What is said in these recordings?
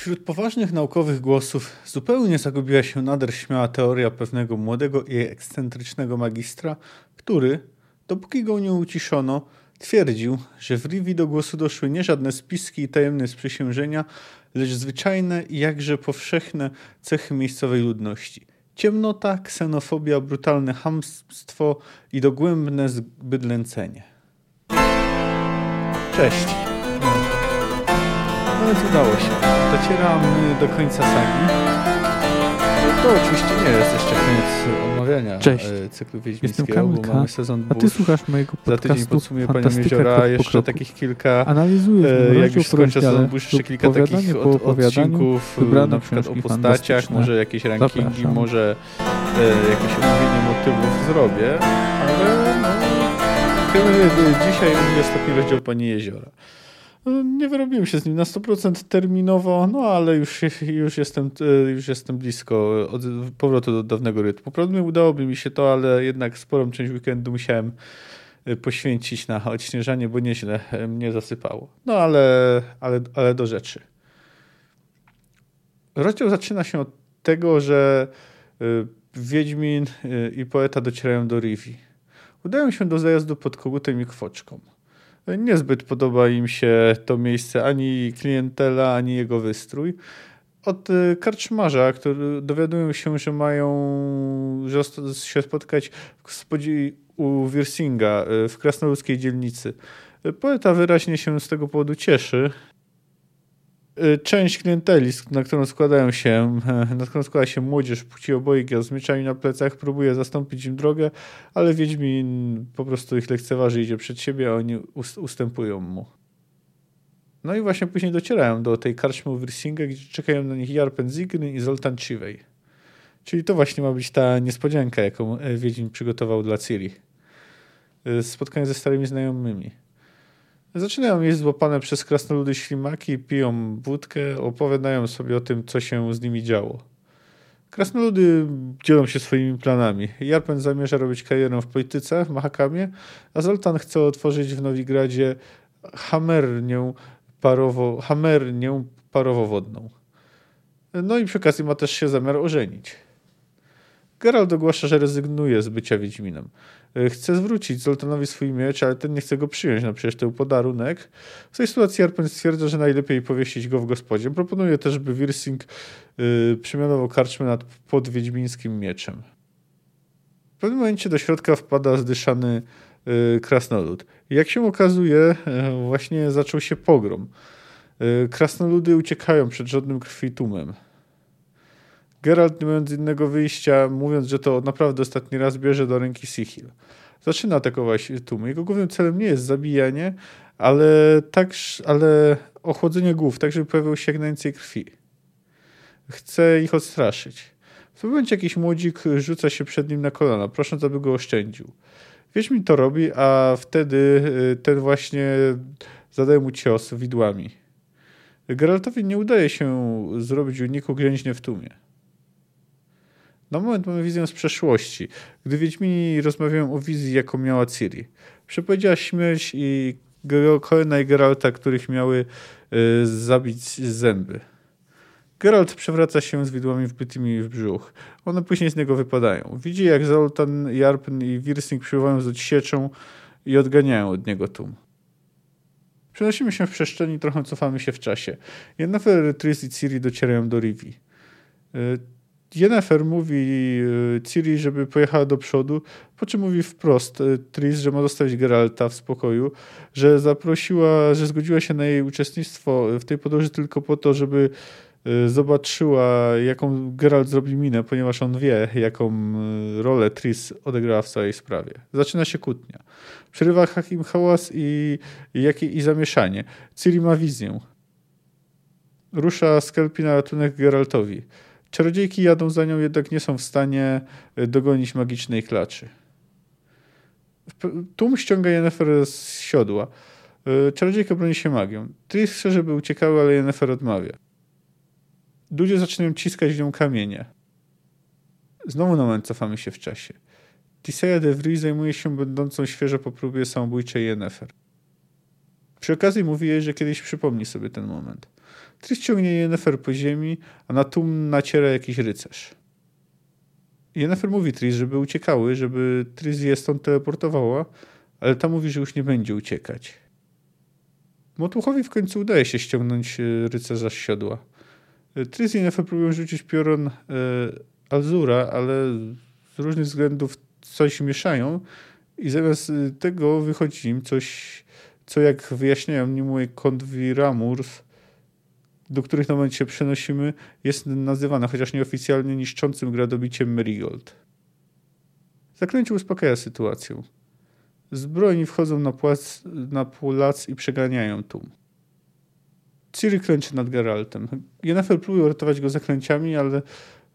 Wśród poważnych naukowych głosów zupełnie zagubiła się nader śmiała teoria pewnego młodego i ekscentrycznego magistra, który, dopóki go nie uciszono, twierdził, że w Rivi do głosu doszły nie żadne spiski i tajemne sprzysiężenia, lecz zwyczajne i jakże powszechne cechy miejscowej ludności. Ciemnota, ksenofobia, brutalne hamstwo i dogłębne zbydlęcenie. Cześć. Więc udało się. Docieramy do końca sagi. To oczywiście nie jest jeszcze koniec omawiania Cześć. e, cyklu Jestem wiedźmińskiego, Kamil bo K. mamy sezon A ty słuchasz mojego Za podcastu tydzień podsumuję Panią Fantastyka Jeziora, krok po jeszcze kroku. takich kilka Analizuję E, jak już skończę sezon, jeszcze lub kilka takich od, odcinków, e, na przykład o postaciach, może jakieś rankingi, Zapraszam. może e, jakieś omówienie motywów zrobię, ale no, chyba e, dzisiaj omówię ostatni rozdział Pani Jeziora. E, Nie wyrobiłem się z nim na 100% terminowo, no ale już, już, jestem, e, już jestem blisko od powrotu do dawnego rytmu. Prawdopodobnie udałoby mi się to, ale jednak sporą część weekendu musiałem e, poświęcić na odśnieżanie, bo nieźle e, mnie zasypało. No ale, ale, ale do rzeczy. Rozdział zaczyna się od tego, że Wiedźmin i poeta docierają do Rivi. Udają się do zajazdu pod kogutem i kwoczką. Niezbyt podoba im się to miejsce, ani klientela, ani jego wystrój. Od y, karczmarza, który dowiadują się, że mają się spotkać u Wirsinga y, w krasnoludzkiej dzielnicy. Poeta wyraźnie się z tego powodu cieszy, część klienteli, na którą składają się, na którą składa się młodzież płci obojga z mieczami na plecach, próbuje zastąpić im drogę, ale Wiedźmin po prostu ich lekceważy, idzie przed siebie, a oni ust- ustępują mu. No i właśnie później docierają do tej karczmy Wirsinga, gdzie czekają na nich Jarpen Zigny i Zoltan Chiwej. Czyli to właśnie ma być ta niespodzianka, jaką e, Wiedźmin przygotował dla Ciri. Y, Spotkanie ze starymi znajomymi. Zaczynają jeść złapane przez krasnoludy ślimaki, piją wódkę, opowiadają sobie o tym, co się z nimi działo. Krasnoludy dzielą się swoimi planami. Jarpen zamierza robić karierę w polityce w Mahakamie, a Zoltan chce otworzyć w Nowigradzie hamernię, parowo, hamernię parowowodną. No i przy okazji ma też się zamiar ożenić. Geralt ogłasza, że rezygnuje z bycia Wiedźminem. E, Chce zwrócić Zoltanowi swój miecz, ale ten nie chce go przyjąć na przecież ten podarunek. W tej sytuacji Jarpen stwierdza, że najlepiej powiesić go w gospodzie. Proponuje też, by Wirsing y, przemianował karczmę nad pod wiedźmińskim mieczem. W pewnym momencie do środka wpada zdyszany y, krasnolud. Jak się okazuje, y, właśnie zaczął się pogrom. Krasnoludy uciekają przed żadnym krwitumem. Geralt, nie mając innego wyjścia, mówiąc, że to naprawdę ostatni raz bierze do ręki Sihil. Zaczyna atakować tłumy. Jego głównym celem nie jest zabijanie, ale, tak, ale ochłodzenie głów, tak żeby pojawiło się jak najwięcej krwi. Chce ich odstraszyć. W tym momencie jakiś młodzik rzuca się przed nim na kolana, prosząc, aby go oszczędził. Wiedźmin to robi, a wtedy y, ten właśnie zadaje mu cios widłami. Geraltowi nie udaje się zrobić uniku grzęźnie w tłumie. Na moment mamy wizję z przeszłości, gdy Wiedźmini rozmawiają o wizji, jaką miała Ciri. Przepowiedziała śmierć i Coena i Geralta, których miały y, zabić zęby. Geralt przewraca się z widłami wbytymi w brzuch. One później z niego wypadają. Widzi, jak Zoltan, Jarpen i Wirsing przybywają z odsieczą i odganiają od niego tłum. Przenosimy się w przestrzeni, trochę cofamy się w czasie. Yennefer, Tris i Ciri docierają do Rivi. Y, Yennefer mówi y, Ciri, żeby pojechała do przodu, po czym mówi wprost y, Tris, że ma zostawić Geralta w spokoju, że zaprosiła, że zgodziła się na jej uczestnictwo w tej podróży tylko po to, żeby y, zobaczyła, jaką Geralt zrobi minę, ponieważ on wie, jaką rolę Tris odegrała w całej sprawie. Zaczyna się kłótnia. Przerywa Hakim hałas i, i, i zamieszanie. Ciri ma wizję. Rusza Skelpi na ratunek Geraltowi. Czarodziejki jadą za nią, jednak nie są w stanie y, dogonić magicznej klaczy. Tłum ściąga Yennefer z siodła. Y, Czarodziejka broni się magią. Tris chce, żeby uciekały, ale Yennefer odmawia. Ludzie zaczynają ciskać w nią kamienie. Znowu na moment cofamy się w czasie. Tisea de Vries zajmuje się będącą świeżo po próbie samobójczej Yennefer. Przy okazji mówi jej, że kiedyś przypomni sobie ten moment. Tris ciągnie Yennefer po ziemi, a na tłum naciera jakiś rycerz. Yennefer mówi Tris, żeby uciekały, żeby Tris je stąd teleportowała, ale ta mówi, że już nie będzie uciekać. Motuchowi w końcu udaje się ściągnąć e, rycerza z siodła. E, Tris i Yennefer próbują rzucić piorun e, Azura, ale z różnych względów coś mieszają i zamiast tego wychodzi im coś, co jak wyjaśniają Nimue Kondwiramurs, do których na moment się przenosimy, jest nazywane, chociaż nieoficjalnie, niszczącym gradobiciem Marigold. Zaklęcie uspokaja sytuację. Zbrojni wchodzą na, płac, na i przeganiają tłum. Ciri klęczy nad Geraltem. Yennefer próbuje uratować go zaklęciami, ale,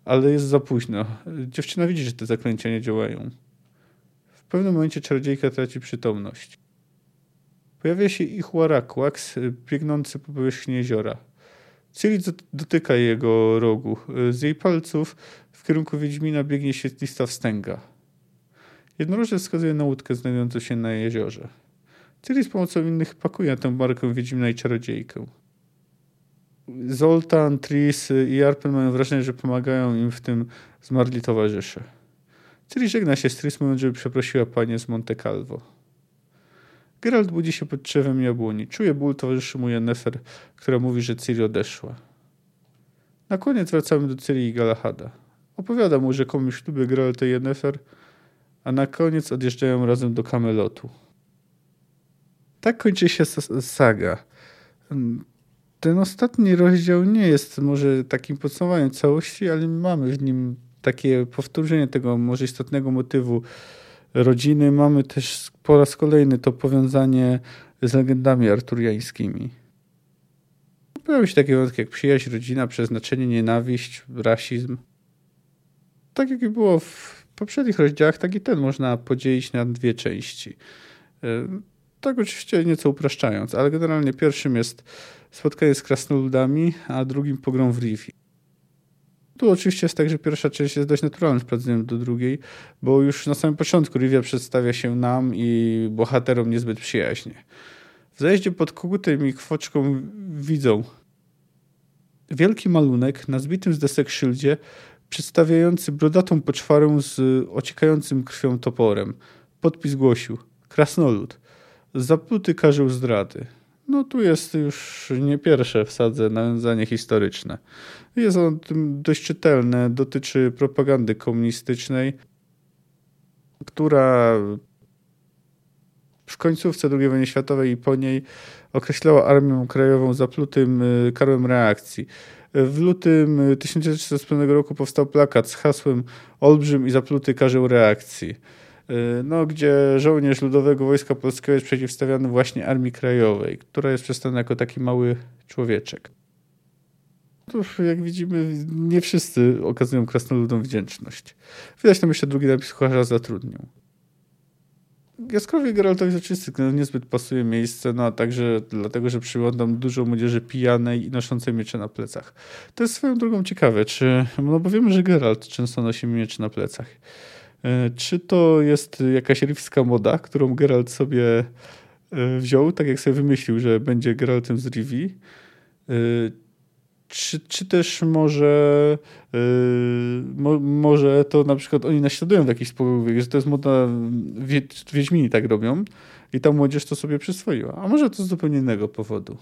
ale jest za późno. Dziewczyna widzi, że te zaklęcia nie działają. W pewnym momencie czarodziejka traci przytomność. Pojawia się ich Warakłaks, biegnący po powierzchni jeziora. Ciri dotyka jego rogu. Z jej palców w kierunku Wiedźmina biegnie świetlista wstęga. Jednorożec wskazuje na łódkę znajdującą się na jeziorze. Ciri z pomocą innych pakuje tę markę Wiedźmina i Czarodziejkę. Zoltan, Tris i Arpen mają wrażenie, że pomagają im w tym zmarli towarzysze. Ciri żegna się z Tris, mówiąc, żeby przeprosiła panię z Monte Calvo. Geralt budzi się pod drzewem jabłoni. Czuje ból, towarzyszy mu Yennefer, która mówi, że Ciri odeszła. Na koniec wracamy do Ciri i Galahada. Opowiada mu, że komuś ślubie Geralt i Yennefer, a na koniec odjeżdżają razem do Kamelotu. Tak kończy się saga. Ten ostatni rozdział nie jest może takim podsumowaniem całości, ale mamy w nim takie powtórzenie tego może istotnego motywu rodziny. Mamy też po raz kolejny to powiązanie z legendami arturiańskimi. Pojawiły się takie wątki jak przyjaźń, rodzina, przeznaczenie, nienawiść, rasizm. Tak jak i było w poprzednich rozdziałach, tak i ten można podzielić na dwie części. E, tak oczywiście nieco upraszczając, ale generalnie pierwszym jest spotkanie z krasnoludami, a drugim pogrom w Rivi. Tu oczywiście jest tak, że pierwsza część jest dość naturalnym wprowadzeniem do drugiej, bo już na samym początku Rivia przedstawia się nam i bohaterom niezbyt przyjaźnie. W zajeździe pod kogutem i kwoczką widzą wielki malunek na zbitym z desek szyldzie przedstawiający brodatą poczwarę z ociekającym krwią toporem. Podpis głosił Krasnolud. Zapluty karzeł zdrady. No tu jest już nie pierwsze w sadze nawiązanie historyczne. Jest on dość czytelne, dotyczy propagandy komunistycznej, która w końcówce II wojny światowej i po niej określała Armię Krajową zaplutym y, karłem reakcji. W lutym 1945 roku powstał plakat z hasłem Olbrzym i zapluty karzeł reakcji. Y, no, gdzie żołnierz Ludowego Wojska Polskiego jest przeciwstawiany właśnie Armii Krajowej, która jest przedstawiona jako taki mały człowieczek. Jak widzimy, nie wszyscy okazują krasnoludom wdzięczność. Widać tam jeszcze drugi napis kucharza zatrudnią. Jaskrowi Geraltowi Zaczysty no, niezbyt pasuje miejsce, no a także dlatego, że przyglądam dużo młodzieży pijanej i noszącej miecze na plecach. To jest swoją drogą ciekawe, czy, no bo wiemy, że Geralt często nosi miecze na plecach. E, czy to jest jakaś rifska moda, którą Geralt sobie e, wziął, tak jak sobie wymyślił, że będzie Geraltem z Rivi? E, czy, czy też może, mo, może to na przykład oni naśladują w jakiś sposób, że to jest moda, wie, Wiedźmini tak robią i ta młodzież to sobie przyswoiła. A może to z zupełnie innego powodu.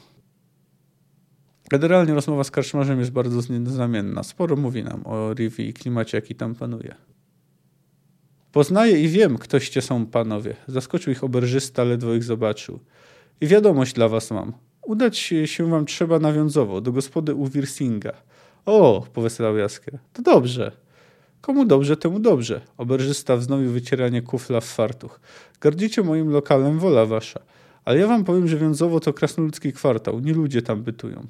Generalnie rozmowa z karczmarzem jest bardzo znamienna. Sporo mówi nam o Rivi i klimacie, jaki tam panuje. Poznaję i wiem, ktoście są panowie. Zaskoczył ich oberżysta, ledwo ich zobaczył. I wiadomość dla was mam. Udać się wam trzeba nawiązowo, do gospody u Wirsinga. O, poweselał Jaskier. To dobrze. Komu dobrze, temu dobrze. Oberżysta wznowił wycieranie kufla w fartuch. Gardzicie moim lokalem, wola wasza. Ale ja wam powiem, że wiązowo to krasnoludzki kwartał. Nie ludzie tam bytują.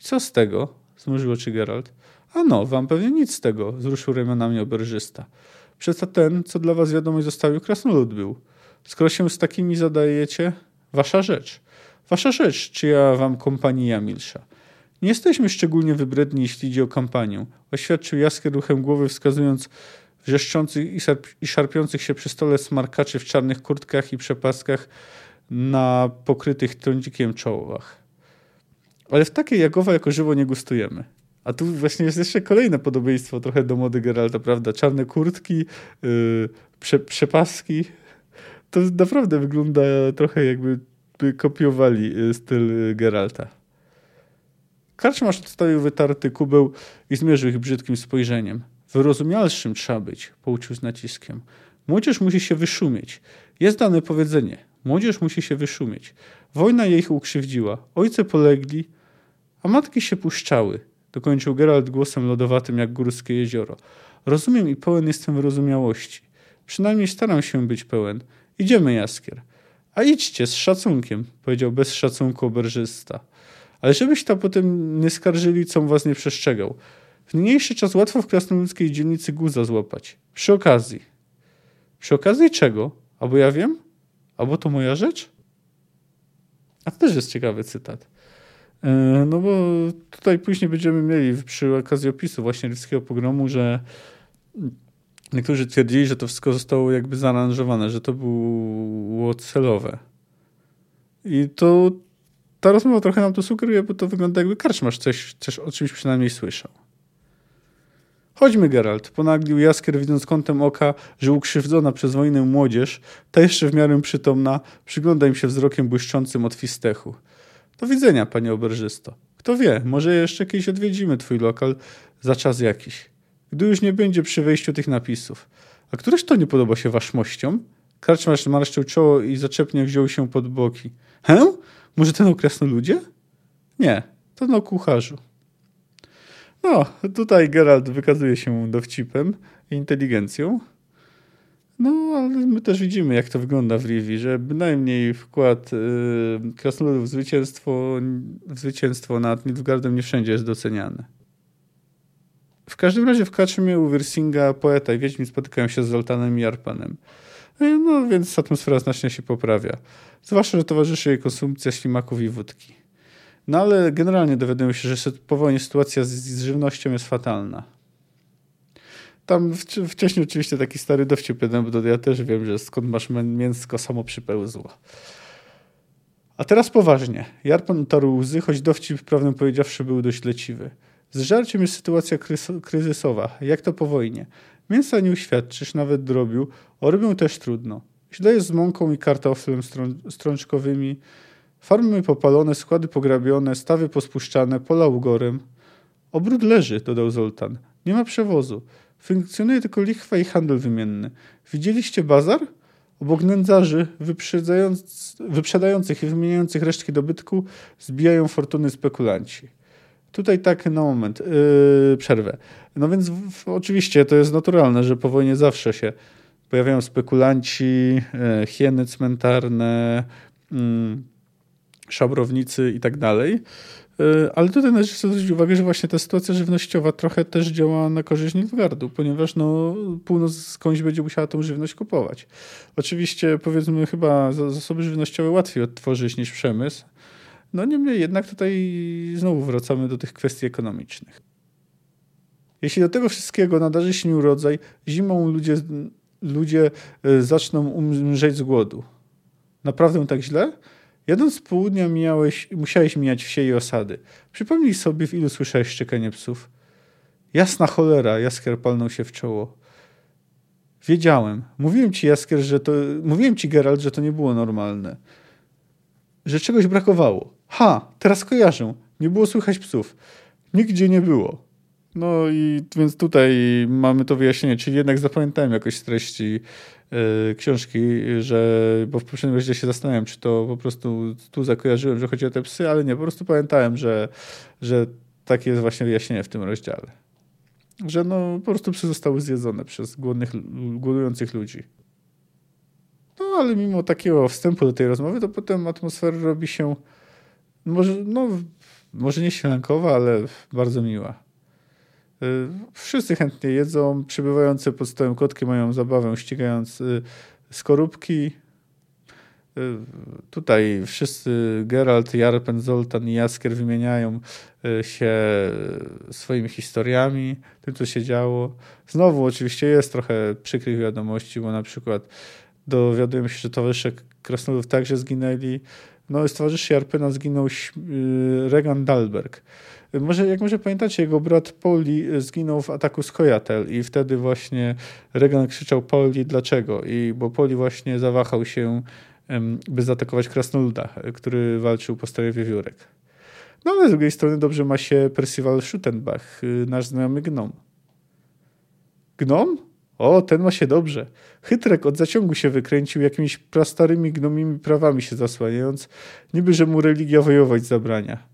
I co z tego? Zmrużył oczy Geralt. A no, wam pewnie nic z tego, wzruszył ramionami oberżysta. Przez ten, co dla was wiadomość zostawił, krasnolud był. Skoro się z takimi zadajecie, wasza rzecz. Wasza rzecz, czy ja wam kompania milsza. Nie jesteśmy szczególnie wybredni, jeśli idzie o kampanię, oświadczył Jaskier ruchem głowy, wskazując wrzeszczących i szarpiących się przy stole smarkaczy w czarnych kurtkach i przepaskach na pokrytych trądzikiem czołach. ale w takie Jagowa jako żywo nie gustujemy. A tu właśnie jest jeszcze kolejne podobieństwo trochę do mody Geralta, prawda? Czarne kurtki, yy, prze, przepaski. To naprawdę wygląda trochę jakby kopiowali y, styl Geralta. Karczmasz odstawił wytarty kubeł i zmierzył ich brzydkim spojrzeniem. Wyrozumialszym trzeba być, pouczył z naciskiem. Młodzież musi się wyszumieć. Jest dane powiedzenie. Młodzież musi się wyszumieć. Wojna jej ich ukrzywdziła. Ojce polegli, a matki się puszczały. Dokończył Geralt głosem lodowatym jak górskie jezioro. Rozumiem i pełen jestem wyrozumiałości. Przynajmniej staram się być pełen. Idziemy, Jaskier. A idźcie z szacunkiem, powiedział bez szacunku oberżysta. Ale żebyś tam potem nie skarżyli, co was nie przestrzegał. W niniejszy czas łatwo w krasnoludzkiej dzielnicy guza złapać. Przy okazji. Przy okazji czego? Albo ja wiem? Albo to moja rzecz? A to też jest ciekawy cytat. E, no bo tutaj później będziemy mieli przy okazji opisu właśnie ryskiego pogromu, że niektórzy twierdzili, że to wszystko zostało jakby zaaranżowane, że to było celowe. I to ta rozmowa trochę nam to sugeruje, bo to wygląda jakby karczmasz coś, coś o czymś przynajmniej słyszał. Chodźmy, Geralt, ponaglił Jaskier, widząc kątem oka, że ukrzywdzona przez wojnę młodzież, ta jeszcze w miarę przytomna, przygląda im się wzrokiem błyszczącym od fistechu. Do widzenia, panie oberżysto. Kto wie, może jeszcze kiedyś odwiedzimy twój lokal za czas jakiś. Gdy już nie będzie przy wejściu tych napisów. A któreś to nie podoba się waszmościom? Karczmarz marszczył czoło i zaczepnie wziął się pod boki. Hę? Może ten o krasnoludzie? Nie, ten o kucharzu. No, tutaj Geralt wykazuje się dowcipem i inteligencją. No, ale my też widzimy, jak to wygląda w Rivi, że bynajmniej wkład yy, krasnoludów w zwycięstwo, w zwycięstwo nad Nilfgaardem nie wszędzie jest doceniany. W każdym razie w Kaczmie u Wirsinga poeta i wiedźmi spotykają się z Zoltanem i Arpanem. No więc atmosfera znacznie się poprawia. Zwłaszcza, że towarzyszy jej konsumpcja ślimaków i wódki. No ale generalnie dowiadują się, że po wojnie sytuacja z, z żywnością jest fatalna. Tam wcześniej oczywiście taki stary dowcip jeden, bo ja też wiem, że skąd masz mięsko samo przypełzło. A teraz poważnie. Jarpan utarł łzy, choć dowcip, prawdę powiedziawszy, był dość leciwy. Z żarciem jest sytuacja kryzysowa. Jak to po wojnie? Mięsa nie uświadczysz, nawet drobiu. O rybę też trudno. Źle jest z mąką i kartoflem strączkowymi. Farmy popalone, składy pograbione, stawy pospuszczane, pola ugorem. Obrót leży, dodał Zoltan. Nie ma przewozu. Funkcjonuje tylko lichwa i handel wymienny. Widzieliście bazar? Obok nędzarzy wyprzedających i wymieniających resztki dobytku zbijają fortuny spekulanci. Tutaj tak na moment, yy, przerwę. No więc w, oczywiście to jest naturalne, że po wojnie zawsze się pojawiają spekulanci, yy, hieny cmentarne, yy, szabrownicy i tak dalej. E, ale tutaj należy zwrócić uwagę, że właśnie ta sytuacja żywnościowa trochę też działa na korzyść Nilfgaardu, ponieważ no, północ skądś będzie musiała tą żywność kupować. Oczywiście powiedzmy chyba zasoby żywnościowe łatwiej odtworzyć niż przemysł. No niemniej jednak tutaj znowu wracamy do tych kwestii ekonomicznych. Jeśli do tego wszystkiego nadarzy się urodzaj, zimą ludzie, ludzie e, zaczną umrzeć z głodu. Naprawdę tak źle? Jadąc z południa mijałeś, musiałeś mijać wsie i osady. Przypomnij sobie, w ilu słyszałeś szczekanie psów. Jasna cholera, Jaskier palnął się w czoło. Wiedziałem. Mówiłem ci, Jaskier, że to... Mówiłem ci, Geralt, że to nie było normalne. Że czegoś brakowało. Ha, teraz kojarzę. Nie było słychać psów. Nigdzie nie było. No i więc tutaj mamy to wyjaśnienie, czyli jednak zapamiętałem jakoś treści yy, książki, że, bo w poprzednim razie się zastanawiałem, czy to po prostu tu zakojarzyłem, że chodzi o te psy, ale nie, po prostu pamiętałem, że, że takie jest właśnie wyjaśnienie w tym rozdziale. Że no po prostu psy zostały zjedzone przez głodnych, głodujących ludzi. No ale mimo takiego wstępu do tej rozmowy, to potem atmosfera robi się może, no, może nie śniadankowa, ale bardzo miła. Y, wszyscy chętnie jedzą, przybywające pod stołem kotki mają zabawę ścigając y, skorupki. Y, tutaj wszyscy, Geralt, Jarpen, Zoltan i Jaskier wymieniają się swoimi historiami, tym co się działo. Znowu oczywiście jest trochę przykrych wiadomości, bo na przykład dowiadujemy się, że towarzysze krasnoludów także zginęli. no, z towarzyszy Jarpena zginął Regan Dalberg. Może, jak może pamiętacie, jego brat Pauli zginął w ataku z Kojatel i wtedy właśnie Regan krzyczał Pauli dlaczego? I bo Pauli właśnie zawahał się, by zaatakować Krasnoluda, który walczył po stronie wiewiórek. No ale z drugiej strony dobrze ma się Percival Schuttenbach, nasz znajomy gnom. Gnom? O, ten ma się dobrze. Chytrek od zaciągu się wykręcił, jakimiś prastarymi gnomimi prawami się zasłaniając, niby że mu religia wojować zabrania.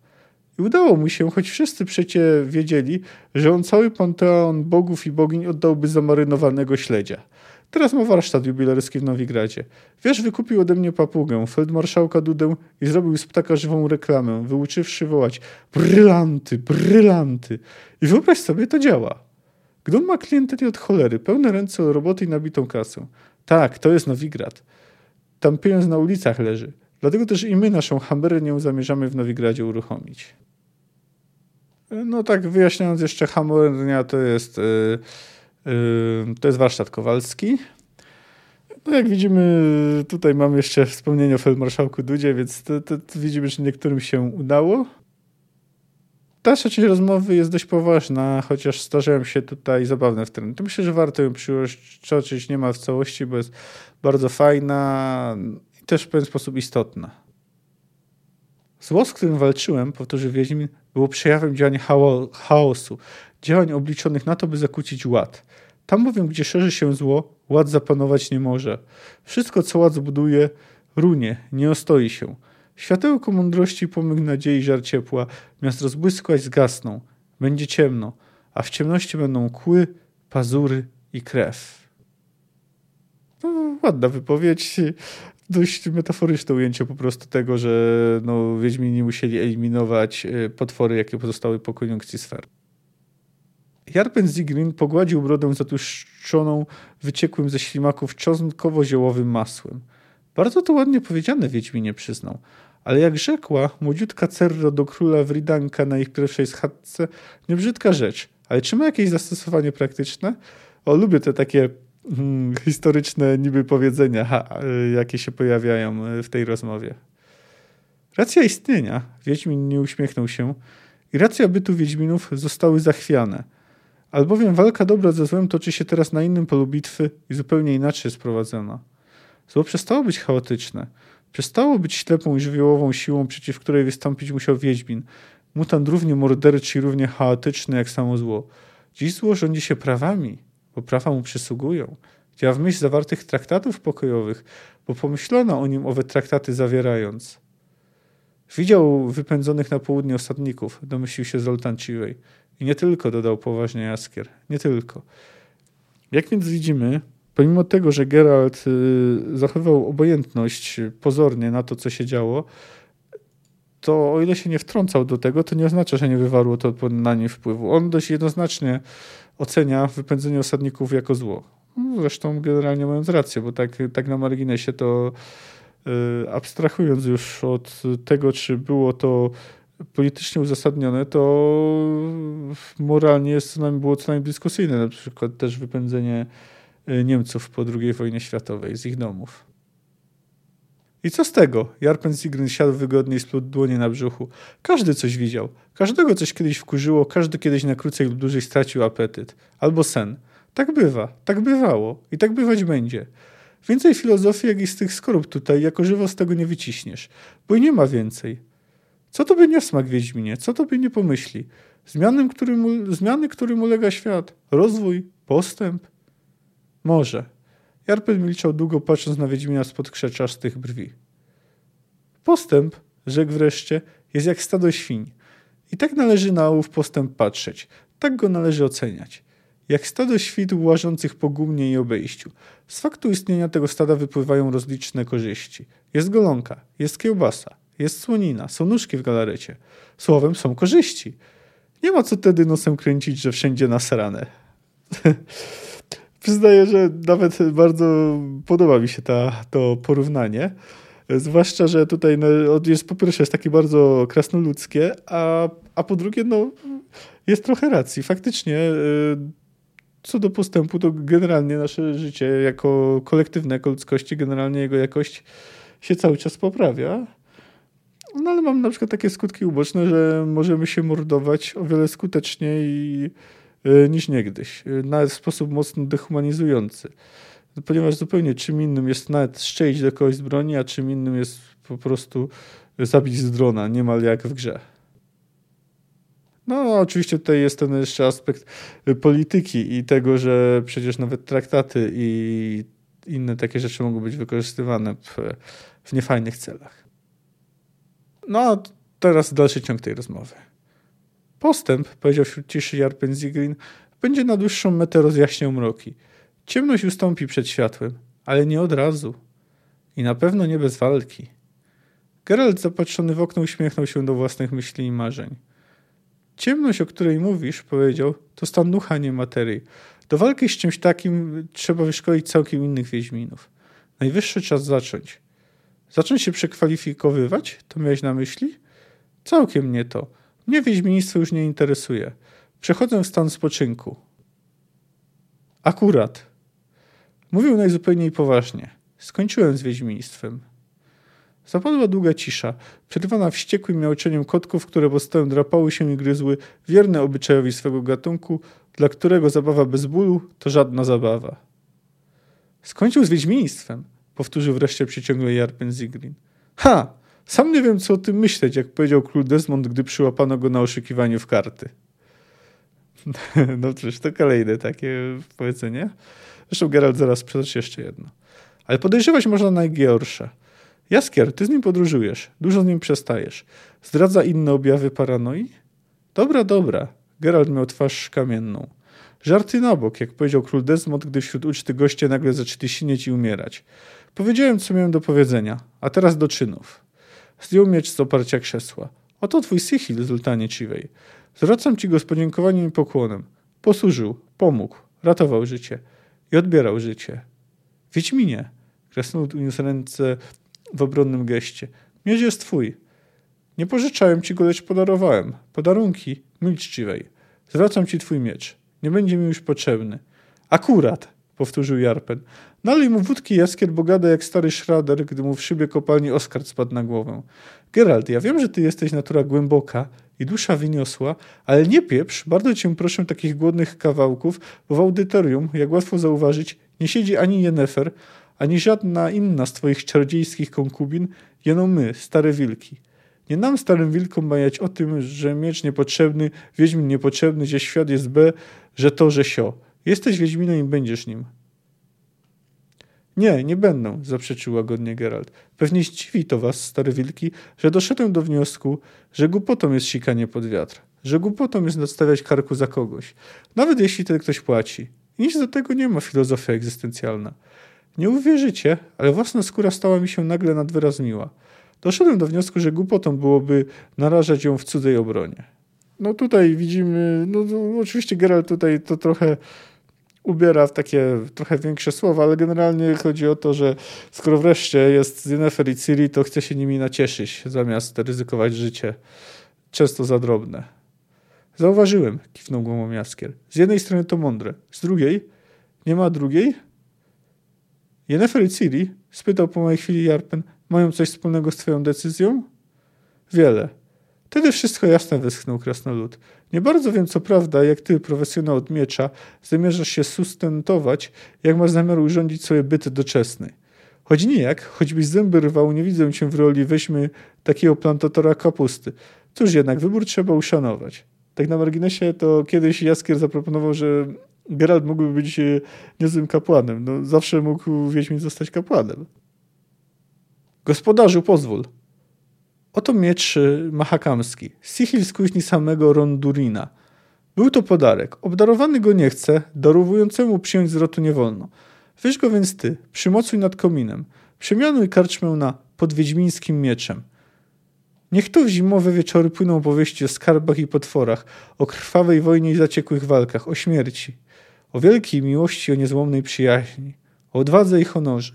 I udało mu się, choć wszyscy przecie wiedzieli, że on cały panteon bogów i bogiń oddałby za marynowanego śledzia. Teraz ma warsztat jubilerski w Nowigradzie. Wiesz, wykupił ode mnie papugę, feldmarszałka Dudę i zrobił z ptaka żywą reklamę, wyuczywszy wołać brylanty, brylanty. I wyobraź sobie, to działa. Gdon ma klienteli od cholery, pełne ręce roboty i nabitą kasę. Tak, to jest Nowigrad. Tam pieniądz na ulicach leży. Dlatego też i my naszą Hambernię zamierzamy w Nowigradzie uruchomić. No tak wyjaśniając jeszcze, Hamornia to jest, yy, yy, to jest warsztat Kowalski. No jak widzimy, tutaj mamy jeszcze wspomnienie o feldmarszałku Dudzie, więc to, to, to widzimy, że niektórym się udało. Dalsza część rozmowy jest dość poważna, chociaż zdarzają się tutaj zabawne wtręty. To myślę, że warto ją przytoczyć niemal w całości, bo jest bardzo fajna i też w pewien sposób istotna. Zło, z którym walczyłem, powtórzył Wiedźmin, było przejawem działania chaosu, działań obliczonych na to, by zakłócić ład. Tam bowiem, gdzie szerzy się zło, ład zapanować nie może. Wszystko, co ład zbuduje, runie, nie ostoi się. Światełko mądrości, pomyk nadziei, żar ciepła, miast rozbłyskać zgasną. Będzie ciemno, a w ciemności będą kły, pazury i krew. No, ładna wypowiedź dość metaforyczne ujęcie po prostu tego, że no, Wiedźmini musieli eliminować e, potwory, jakie pozostały po koniunkcji sfer. Jarpen Zigrin pogładził brodę zatłuszczoną wyciekłym ze ślimaków czosnkowo-ziołowym masłem. Bardzo to ładnie powiedziane, Wiedźminie przyznał. Ale jak rzekła młodziutka Cerro do króla Wridanka na ich pierwszej schadzce, niebrzydka rzecz. Ale czy ma jakieś zastosowanie praktyczne? O, lubię te takie Hmm, historyczne niby powiedzenia, ha, jakie się pojawiają e, w tej rozmowie. Racja istnienia, Wiedźmin nie uśmiechnął się, i racja bytu Wiedźminów zostały zachwiane. Albowiem walka dobra ze złem toczy się teraz na innym polu bitwy i zupełnie inaczej jest prowadzona. Zło przestało być chaotyczne. Przestało być ślepą i żywiołową siłą, przeciw której wystąpić musiał Wiedźmin. Mutant równie morderczy i równie chaotyczny jak samo zło. Dziś zło rządzi się prawami, bo prawa mu przysługują. Działa w myśl zawartych traktatów pokojowych, bo pomyślono o nim owe traktaty zawierając. Widział wypędzonych na południe osadników, domyślił się Zoltan Ciwej. I nie tylko, dodał poważnie Jaskier. Nie tylko. Jak więc widzimy, pomimo tego, że Geralt y, zachowywał obojętność pozornie na to, co się działo, to o ile się nie wtrącał do tego, to nie oznacza, że nie wywarło to na nie wpływu. On dość jednoznacznie ocenia wypędzenie osadników jako zło. Zresztą generalnie mając rację, bo tak, tak na marginesie to yy, abstrahując już od tego, czy było to politycznie uzasadnione, to moralnie jest co najmniej, było co najmniej dyskusyjne. Na przykład też wypędzenie y, Niemców po II wojnie światowej z ich domów. I co z tego? Jarpen Sigryn siadł wygodnie i splótł dłonie na brzuchu. Każdy coś widział. Każdego coś kiedyś wkurzyło, każdy kiedyś na krócej lub dłużej stracił apetyt. Albo sen. Tak bywa, tak bywało i tak bywać będzie. Więcej filozofii, jak i z tych skorup tutaj, jako żywo z tego nie wyciśniesz, bo i nie ma więcej. Co to by nie smak Wiedźminie? Co to by nie pomyśli? Zmiany, którym, zmiany, którym ulega świat. Rozwój, postęp. Może. Jarpen milczał długo, patrząc na Wiedźmina spod krzeczastych brwi. Postęp, rzekł wreszcie, jest jak stado świń. I tak należy na ołów postęp patrzeć. Tak go należy oceniać. Jak stado świt łażących po gumnie i obejściu. Z faktu istnienia tego stada wypływają rozliczne korzyści. Jest golonka, jest kiełbasa, jest słonina, są nóżki w galarecie. Słowem są korzyści. Nie ma co wtedy nosem kręcić, że wszędzie nasrane. Przyznaję, że nawet bardzo podoba mi się ta, to porównanie. Zwłaszcza, że tutaj no, jest po pierwsze jest takie bardzo krasnoludzkie, a, a po drugie no, jest trochę racji. Faktycznie y, co do postępu, to generalnie nasze życie jako kolektywne, jako ludzkości, generalnie jego jakość się cały czas poprawia. No ale mam na przykład takie skutki uboczne, że możemy się mordować o wiele skuteczniej e, niż niegdyś. E, nawet w sposób mocno dehumanizujący. Ponieważ zupełnie czym innym jest nawet strzelić do kogoś z broni, a czym innym jest po prostu zabić z drona, niemal jak w grze. No, oczywiście tutaj jest ten jeszcze aspekt polityki i tego, że przecież nawet traktaty i inne takie rzeczy mogą być wykorzystywane w, w niefajnych celach. No, teraz dalszy ciąg tej rozmowy. Postęp, powiedział wśród ciszy Jarpen Zigrin, będzie na dłuższą metę rozjaśniał mroki. Ciemność ustąpi przed światłem, ale nie od razu. I na pewno nie bez walki. Geralt zapatrzony w okno uśmiechnął się do własnych myśli i marzeń. Ciemność, o której mówisz, powiedział, to stan ducha, nie materii. Do walki z czymś takim trzeba wyszkolić całkiem innych wiedźminów. Najwyższy czas zacząć. Zacząć się przekwalifikowywać? To miałeś na myśli? Całkiem nie to. Mnie wiedźmiństwo już nie interesuje. Przechodzę w stan spoczynku. Akurat. Mówił najzupełniej poważnie. Skończyłem z wiedźmiństwem. Zapadła długa cisza, przerywana wściekłym miałczeniem kotków, które postałem drapały się i gryzły, wierne obyczajowi swego gatunku, dla którego zabawa bez bólu to żadna zabawa. Skończył z wiedźmiństwem, powtórzył wreszcie przyciągle Jarpen Zigrin. Ha! Sam nie wiem, co o tym myśleć, jak powiedział król Desmond, gdy przyłapano go na oszukiwaniu w karty. No cóż, to kolejne takie powiedzenie. Zresztą Geralt zaraz przytoczy jeszcze jedno. Ale podejrzewać można najgorsze – Jaskier, ty z nim podróżujesz, dużo z nim przestajesz. Zdradza inne objawy paranoi? Dobra, dobra. Geralt miał twarz kamienną. Żarty na bok, jak powiedział król Desmond, gdy wśród uczty goście nagle zaczęli sinieć i umierać. Powiedziałem, co miałem do powiedzenia, a teraz do czynów. Zdjął miecz z oparcia krzesła. Oto twój Sihil, Zultanie Ciwej. Zwracam ci go z podziękowaniem i pokłonem. Posłużył, pomógł, ratował życie i odbierał życie. Wiedźminie, kresnął uniósł ręce w obronnym geście. Miecz jest twój. Nie pożyczałem ci go, lecz podarowałem. Podarunki, milcz ciwej. Zwracam ci twój miecz. Nie będzie mi już potrzebny. Akurat, powtórzył Jarpen. Nalej mu wódki jaskier, bo gada jak stary szrader, gdy mu w szybie kopalni Oskar spadł na głowę. Geralt, ja wiem, że ty jesteś natura głęboka i dusza wyniosła, ale nie pieprz, bardzo cię proszę takich głodnych kawałków, bo w audytorium, jak łatwo zauważyć, nie siedzi ani Jennefer, ani żadna inna z twoich czarodziejskich konkubin, jeno my, stare wilki. Nie nam, starym wilkom, bajać o tym, że miecz niepotrzebny, wiedźmin niepotrzebny, że świat jest B, że to, że sio. Jesteś wiedźminem i będziesz nim. Nie, nie będą, zaprzeczył łagodnie Geralt. Pewnie zdziwi to was, stare wilki, że doszedłem do wniosku, że głupotą jest sikanie pod wiatr, że głupotą jest nadstawiać karku za kogoś, nawet jeśli ten ktoś płaci. Nic do tego nie ma filozofia egzystencjalna. Nie uwierzycie, ale własna skóra stała mi się nagle nadwyraz miła. Doszedłem do wniosku, że głupotą byłoby narażać ją w cudzej obronie. No tutaj widzimy, no, no oczywiście Geralt tutaj to trochę ubiera w takie trochę większe słowa, ale generalnie chodzi o to, że skoro wreszcie jest Yennefer i Ciri, to chce się nimi nacieszyć, zamiast ryzykować życie. Często za drobne. Zauważyłem, kiwnął głową Jaskier. Z jednej strony to mądre, z drugiej nie ma drugiej? Jennifer i Ciri? spytał po mojej chwili Jarpen. Mają coś wspólnego z twoją decyzją? Wiele. Wtedy wszystko jasne, wyschnął krasnolud. Nie bardzo wiem, co prawda, jak ty, profesjonał od miecza, zamierzasz się sustentować, jak masz zamiar urządzić sobie byt doczesny. Choć nijak, choćbyś zęby rwał, nie widzę cię w roli weźmy takiego plantatora kapusty. Cóż jednak, wybór trzeba uszanować. Tak na marginesie to kiedyś Jaskier zaproponował, że Geralt mógłby być e, niezłym kapłanem. No, zawsze mógł Wiedźmin zostać kapłanem. Gospodarzu, pozwól. Oto miecz e, mahakamski. Sihil z kuźni samego Rondurina. Był to podarek. Obdarowany go nie chce, darowującemu przyjąć zwrotu nie wolno. Weź go więc ty, przymocuj nad kominem. Przemianuj karczmę na podwiedźmińskim mieczem. Niech tu w zimowe wieczory płyną powieści o skarbach i potworach, o krwawej wojnie i zaciekłych walkach, o śmierci o wielkiej miłości, o niezłomnej przyjaźni, o odwadze i honorze.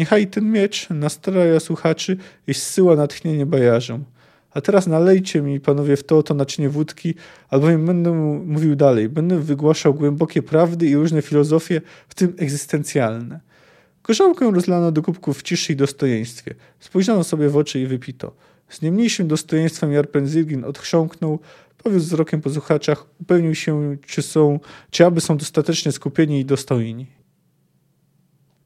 Niechaj ten miecz nastraja słuchaczy i zsyła natchnienie bajarzom. A teraz nalejcie mi, panowie, w to oto naczynie wódki, albowiem będę mówił dalej. Będę wygłaszał głębokie prawdy i różne filozofie, w tym egzystencjalne. Gorzałkę rozlano do kubków w ciszy i dostojeństwie. Spojrzano sobie w oczy i wypito. Z nie mniejszym dostojeństwem Jarpenzirgin odchrząknął, powiódł wzrokiem po słuchaczach, upewnił się, czy są, czy aby są dostatecznie skupieni i dostojni.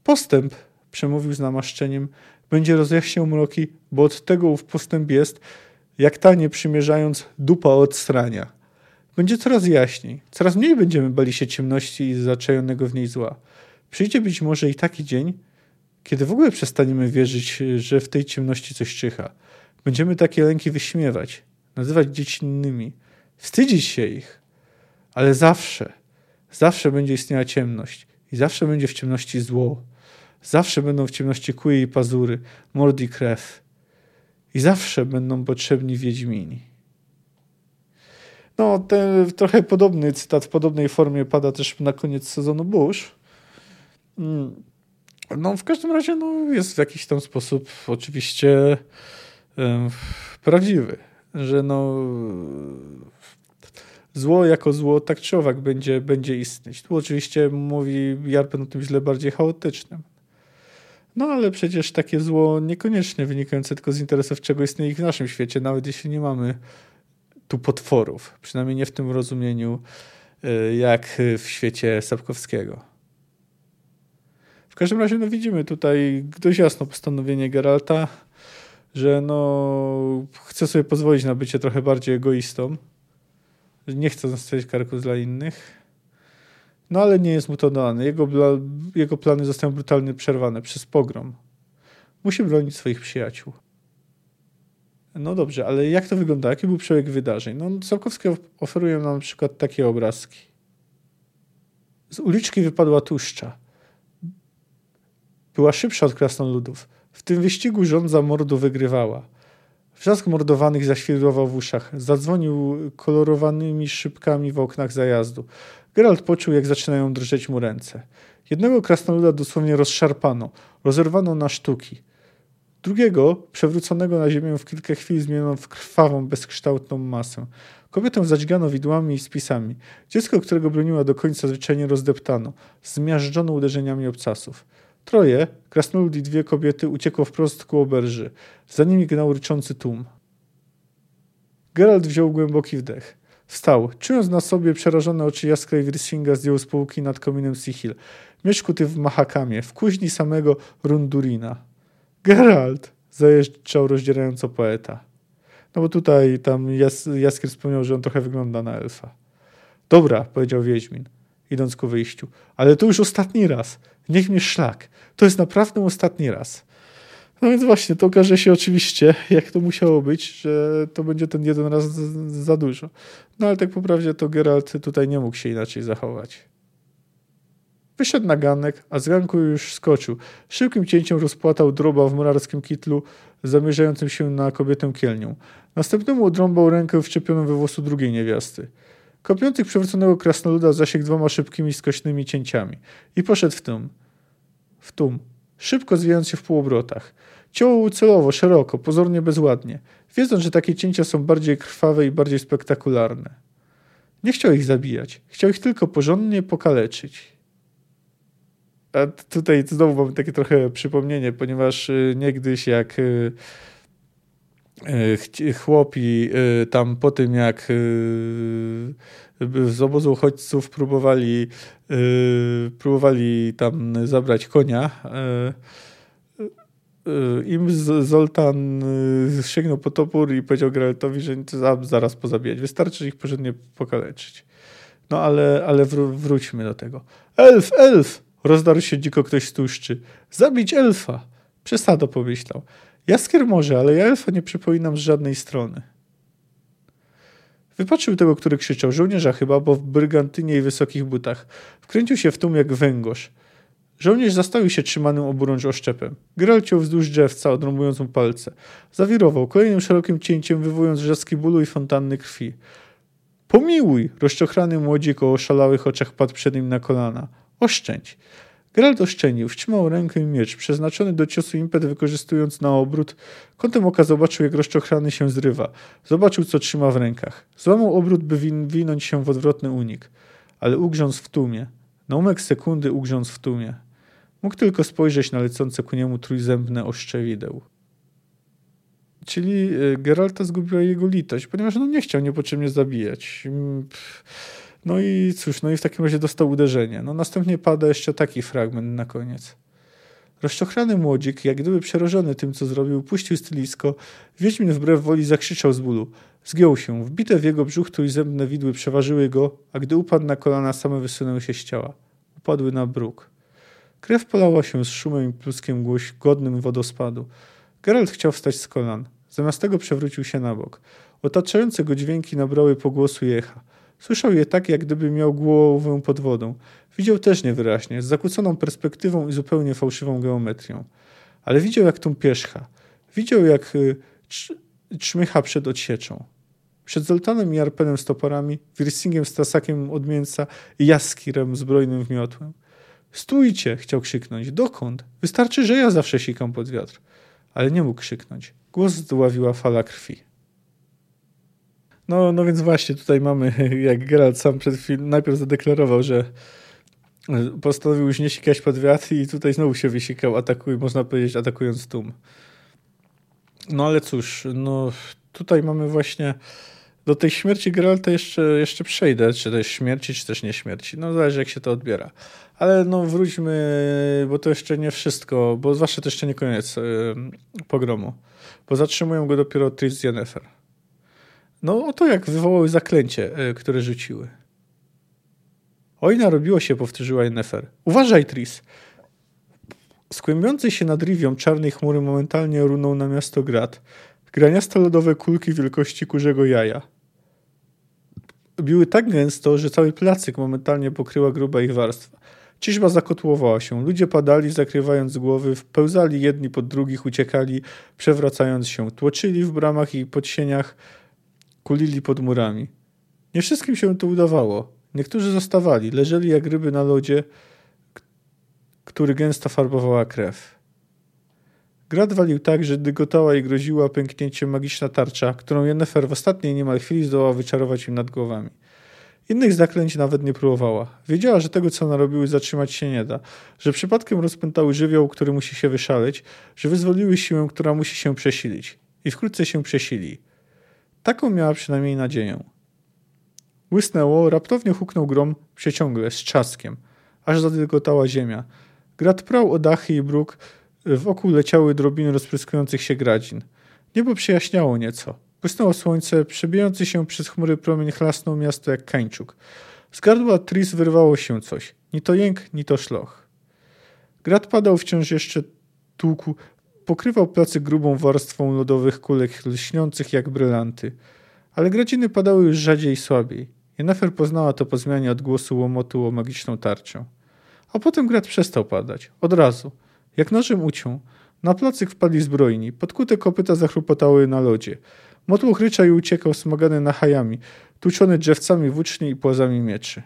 Postęp, przemówił z namaszczeniem, będzie rozjaśniał mroki, bo od tego ów postęp jest, jak tanie przymierzając dupa od strania. Będzie coraz jaśniej, coraz mniej będziemy bali się ciemności i zaczajonego w niej zła. Przyjdzie być może i taki dzień, kiedy w ogóle przestaniemy wierzyć, że w tej ciemności coś czyha. Będziemy takie lęki wyśmiewać, nazywać dziecinnymi, wstydzić się ich. Ale zawsze, zawsze będzie istniała ciemność i zawsze będzie w ciemności zło. Zawsze będą w ciemności kły i pazury, mord i krew. I zawsze będą potrzebni wiedźmini. No, ten trochę podobny cytat w podobnej formie pada też na koniec sezonu Bush. Mm. No, w każdym razie no, jest w jakiś tam sposób oczywiście prawdziwy, że no zło jako zło tak czy owak będzie, będzie istnieć. Tu oczywiście mówi Jarpen o tym źle bardziej chaotycznym. No ale przecież takie zło niekoniecznie wynikające tylko z interesów, czego istnieje w naszym świecie, nawet jeśli nie mamy tu potworów. Przynajmniej nie w tym rozumieniu, y, jak w świecie Sapkowskiego. W każdym razie no widzimy tutaj dość jasno postanowienie Geralta, że no chce sobie pozwolić na bycie trochę bardziej egoistą. Nie chce zostawić karku dla innych. No ale nie jest mu to dane. Jego, jego plany zostają brutalnie przerwane przez pogrom. Musi bronić swoich przyjaciół. No dobrze, ale jak to wygląda? Jaki był przebieg wydarzeń? No, Sapkowski oferuje nam na przykład takie obrazki. Z uliczki wypadła tłuszcza. Była szybsza od krasnoludów. W tym wyścigu rządza mordu wygrywała. Wrzask mordowanych zaświrował w uszach. Zadzwonił kolorowanymi szybkami w oknach zajazdu. Geralt poczuł, jak zaczynają drżeć mu ręce. Jednego krasnoluda dosłownie rozszarpano, rozerwano na sztuki. Drugiego, przewróconego na ziemię w kilka chwil, zmieniono w krwawą, bezkształtną masę. Kobietę zadźgano widłami i spisami. Dziecko, którego broniła do końca, zwyczajnie rozdeptano. Zmiażdżono uderzeniami obcasów. Troje, krasnolud i dwie kobiety, uciekło wprost ku oberży. Za nimi gnał ryczący tłum. Geralt wziął głęboki wdech. Wstał. Czując na sobie przerażone oczy Jaskra i Wirsinga zdjął z półki nad kominem Sihil. Miecz kuty w mahakamie, w kuźni samego Rundurina. Geralt! Zajeżdżał rozdzierająco poeta. No bo tutaj tam Jas Jaskier wspomniał, że on trochę wygląda na elfa. Dobra, powiedział Wiedźmin, idąc ku wyjściu. Ale to już ostatni raz. Niech mnie szlak. To jest naprawdę ostatni raz. No więc właśnie, to okaże się oczywiście, jak to musiało być, że to będzie ten jeden raz za dużo. No ale tak po prawdzie to Geralt tutaj nie mógł się inaczej zachować. Wyszedł na ganek, a z ganku już skoczył. Szybkim cięciem rozpłatał droba w murarskim kitlu, zamierzającym się na kobietę kielnią. Następnemu odrąbał rękę wczepioną we włosu drugiej niewiasty. Kopiących przewróconego krasnoluda zasięgł dwoma szybkimi, skośnymi cięciami i poszedł w tum. W tum szybko zwijając się w półobrotach. Ciął celowo, szeroko, pozornie bezładnie, wiedząc, że takie cięcia są bardziej krwawe i bardziej spektakularne. Nie chciał ich zabijać, chciał ich tylko porządnie pokaleczyć. A tutaj znowu mam takie trochę przypomnienie, ponieważ y, niegdyś jak y, y, chłopi tam po tym jak z obozu uchodźców próbowali, próbowali tam zabrać konia. Yy, Im Zoltan sięgnął po topór i powiedział Geraltowi, że zaraz pozabijać. Wystarczy ich porządnie pokaleczyć. No ale, ale wróćmy do tego. Elf, elf! Rozdarł się dziko ktoś z tłuszczy. Zabić elfa! Przesado pomyślał. Jaskier może, ale ja elfa nie przypominam z żadnej strony. Wypatrzył tego, który krzyczał, żołnierza chyba, bo w brygantynie i wysokich butach. Wkręcił się w tłum jak węgorz. Żołnierz zastawił się trzymanym oburącz oszczepem. Gral ciął wzdłuż drzewca, odrąbując mu palce. Zawirował, kolejnym szerokim cięciem wywołując wrzaski bólu i fontanny krwi. Pomiłuj! Rozczochrany młodzik o oszalałych oczach padł przed nim na kolana. Oszczędź! Geralt oszczędził, wtrzymał rękę i miecz, przeznaczony do ciosu impet wykorzystując na obrót. Kątem oka zobaczył, jak rozczochrany się zrywa. Zobaczył, co trzyma w rękach. Złamał obrót, by win winąć się w odwrotny unik. Ale ugrzązł w tłumie. Na umek sekundy ugrzązł w tłumie. Mógł tylko spojrzeć na lecące ku niemu trójzębne oszcze wideł. Czyli y, Geralta zgubiła jego litość, ponieważ no nie chciał niepotrzebnie zabijać. Mm, no i cóż, no i w takim razie dostał uderzenie. No następnie pada jeszcze taki fragment na koniec. Rozczochrany młodzik, jak gdyby przerażony tym, co zrobił, puścił stylisko. Wiedźmin wbrew woli zakrzyczał z bólu. Zgiął się. Wbite w jego brzuch i zębne widły przeważyły go, a gdy upadł na kolana, same wysunęły się z ciała. Upadły na bruk. Krew polała się z szumem i pluskiem głoś, godnym wodospadu. Geralt chciał wstać z kolan. Zamiast tego przewrócił się na bok. Otaczające go dźwięki nabrały pogłosu i echa. Słyszał je tak, jak gdyby miał głowę pod wodą. Widział też niewyraźnie, z zakłóconą perspektywą i zupełnie fałszywą geometrią. Ale widział, jak tą pierzcha. Widział, jak y, czmycha przed odsieczą. Przed Zoltanem i Arpenem z toporami, Wirsingiem z tasakiem od mięsa i Jaskirem zbrojnym w miotłem. Stójcie! chciał krzyknąć. Dokąd? Wystarczy, że ja zawsze sikam pod wiatr. Ale nie mógł krzyknąć. Głos zdławiła fala krwi. No, no więc właśnie tutaj mamy, jak Geralt sam przed chwilą najpierw zadeklarował, że postanowił już nie sikać pod wiatr i tutaj znowu się wysikał, atakuj, można powiedzieć, atakując tłum. No ale cóż, no tutaj mamy właśnie do tej śmierci Geralta jeszcze, jeszcze przejdę, czy jest śmierci, czy też nie śmierci. No zależy jak się to odbiera. Ale no wróćmy, bo to jeszcze nie wszystko, bo zwłaszcza to jeszcze nie koniec yy, pogromu. Bo zatrzymują go dopiero Tris Yennefer. No oto jak wywołały zaklęcie, yy, które rzuciły. Oj, narobiło się, powtórzyła Yennefer. Uważaj, Tris! Skłębiącej się nad Rivią czarnej chmury momentalnie runął na miasto Grad. Graniaste lodowe kulki wielkości kurzego jaja. Biły tak gęsto, że cały placyk momentalnie pokryła gruba ich warstwa. Ciżba zakotłowała się. Ludzie padali, zakrywając głowy, wpełzali jedni pod drugich, uciekali, przewracając się. Tłoczyli w bramach i podsieniach, kulili pod murami. Nie wszystkim się to udawało. Niektórzy zostawali, leżeli jak ryby na lodzie, który gęsto farbowała krew. Grad walił tak, że dygotała i groziła pęknięciem magiczna tarcza, którą Yennefer w ostatniej niemal chwili zdołała wyczarować im nad głowami. Innych zaklęć nawet nie próbowała. Wiedziała, że tego, co narobiły, zatrzymać się nie da, że przypadkiem rozpętały żywioł, który musi się wyszaleć, że wyzwoliły siłę, która musi się przesilić. I wkrótce się przesili. Taką miała przynajmniej nadzieję. Łysnęło, raptownie huknął grom, przeciągle, z trzaskiem, aż zadygotała ziemia. Grad prał o dachy i bruk, wokół leciały drobiny rozpryskujących się gradzin. Niebo przyjaśniało nieco. Błysnęło słońce, przebijający się przez chmury promień chlasnął miasto jak kańczuk. Z gardła Tris wyrwało się coś. Ni to jęk, ni to szloch. Grad padał wciąż jeszcze tłuku, pokrywał placy grubą warstwą lodowych kulek lśniących jak brylanty. Ale gradziny padały już rzadziej i słabiej. Jennefer poznała to po zmianie odgłosu łomotu o magiczną tarczą. A potem grad przestał padać. Od razu. Jak nożem uciął. Na placyk wpadli zbrojni. Podkute kopyta zachrupotały na lodzie. Motłoch ryczał i uciekał smagany na hajami, tłuczony drzewcami włóczni i płazami mieczy.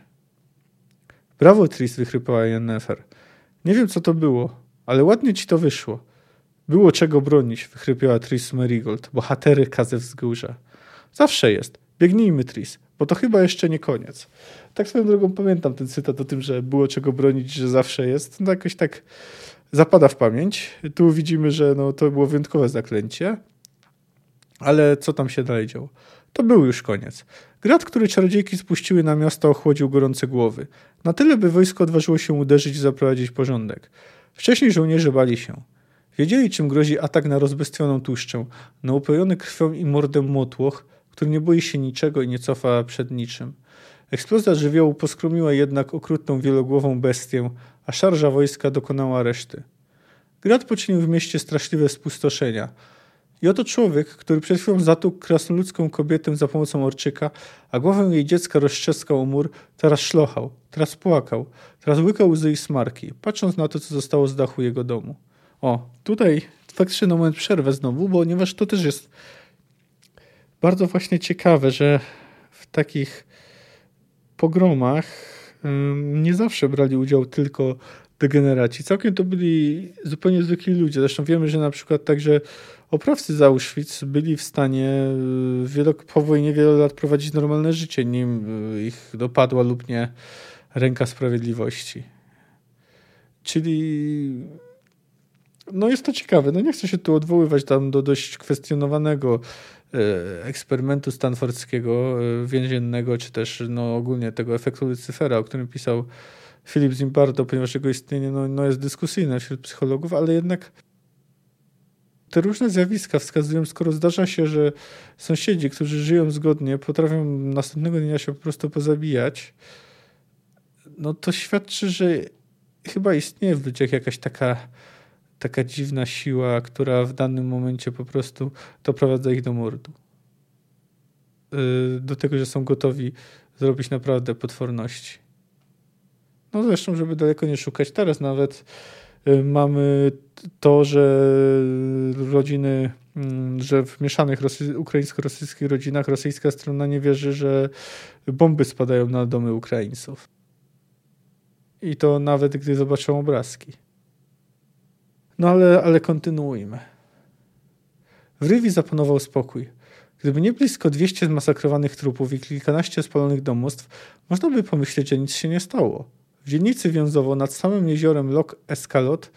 Brawo, Tris, wychrypała Yennefer. Nie wiem, co to było, ale ładnie ci to wyszło. Było czego bronić, wychrypiała Tris Marigold, bohatery kaze wzgórza. Zawsze jest. Biegnijmy, Tris, bo to chyba jeszcze nie koniec. Tak swoją drogą pamiętam ten cytat o tym, że było czego bronić, że zawsze jest. No jakoś tak zapada w pamięć. Tu widzimy, że no, to było wyjątkowe zaklęcie. Ale co tam się dalej działo? To był już koniec. Grad, który czarodziejki spuściły na miasto, ochłodził gorące głowy. Na tyle, by wojsko odważyło się uderzyć i zaprowadzić porządek. Wcześniej żołnierze bali się. Wiedzieli, czym grozi atak na rozbestwioną tłuszczę, na upojony krwią i mordem motłoch, który nie boi się niczego i nie cofa przed niczym. Eksplozja żywiołu poskromiła jednak okrutną wielogłową bestię, a szarża wojska dokonała reszty. Grad poczynił w mieście straszliwe spustoszenia – i oto człowiek, który przed chwilą zatukł krasnoludzką kobietę za pomocą orczyka, a głowę jej dziecka roztrzaskał o mur, teraz szlochał, teraz płakał, teraz łykał łzy i smarki, patrząc na to, co zostało z dachu jego domu. O, tutaj faktycznie na moment przerwę znowu, ponieważ to też jest bardzo właśnie ciekawe, że w takich pogromach nie zawsze brali udział tylko degeneraci. Całkiem to byli zupełnie zwykli ludzie. Zresztą wiemy, że na przykład także oprawcy z Auschwitz byli w stanie y, po wojnie wiele lat prowadzić normalne życie, nim y, ich dopadła lub nie ręka sprawiedliwości. Czyli no jest to ciekawe. No nie chcę się tu odwoływać tam do dość kwestionowanego e, eksperymentu stanfordzkiego, więziennego, czy też no, ogólnie tego efektu Lucyfera, o którym pisał Philip Zimbardo, ponieważ jego istnienie no, no jest dyskusyjne wśród psychologów, ale jednak te różne zjawiska wskazują, skoro zdarza się, że sąsiedzi, którzy żyją zgodnie, potrafią następnego dnia się po prostu pozabijać, no to świadczy, że chyba istnieje w ludziach jakaś taka, taka dziwna siła, która w danym momencie po prostu doprowadza ich do mordu. Y, do tego, że są gotowi zrobić naprawdę potworności. No zresztą, żeby daleko nie szukać, teraz nawet mamy to, że rodziny, mm, że w mieszanych ukraińsko-rosyjskich rodzinach rosyjska strona nie wierzy, że bomby spadają na domy Ukraińców. I to nawet gdy zobaczą obrazki. No ale, ale kontynuujmy. W Rywi zapanował spokój. Gdyby nie blisko 200 zmasakrowanych trupów i kilkanaście spalonych domostw, można by pomyśleć, że nic się nie stało. W dzielnicy Wiązowo nad samym jeziorem Lok Escalot,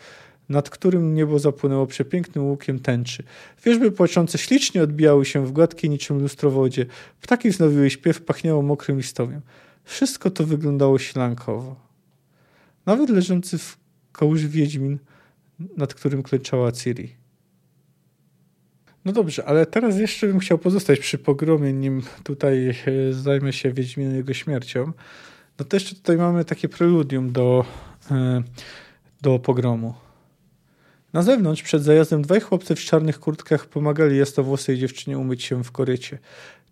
nad którym niebo zapłynęło przepięknym łukiem tęczy. Wierzby płaczące ślicznie odbijały się w gładkiej niczym lustrowodzie. Ptaki wznowiły śpiew, pachniało mokrym listowiem. Wszystko to wyglądało ślankowo. Nawet leżący w kołży Wiedźmin, nad którym klęczała Ciri. No dobrze, ale teraz jeszcze bym chciał pozostać przy pogromie, nim tutaj e, zajmę się Wiedźminem jego śmiercią. No to jeszcze tutaj mamy takie preludium do, e, do pogromu. Na zewnątrz przed zajazdem dwaj chłopcy w czarnych kurtkach pomagali jasnowłosej dziewczynie umyć się w korycie.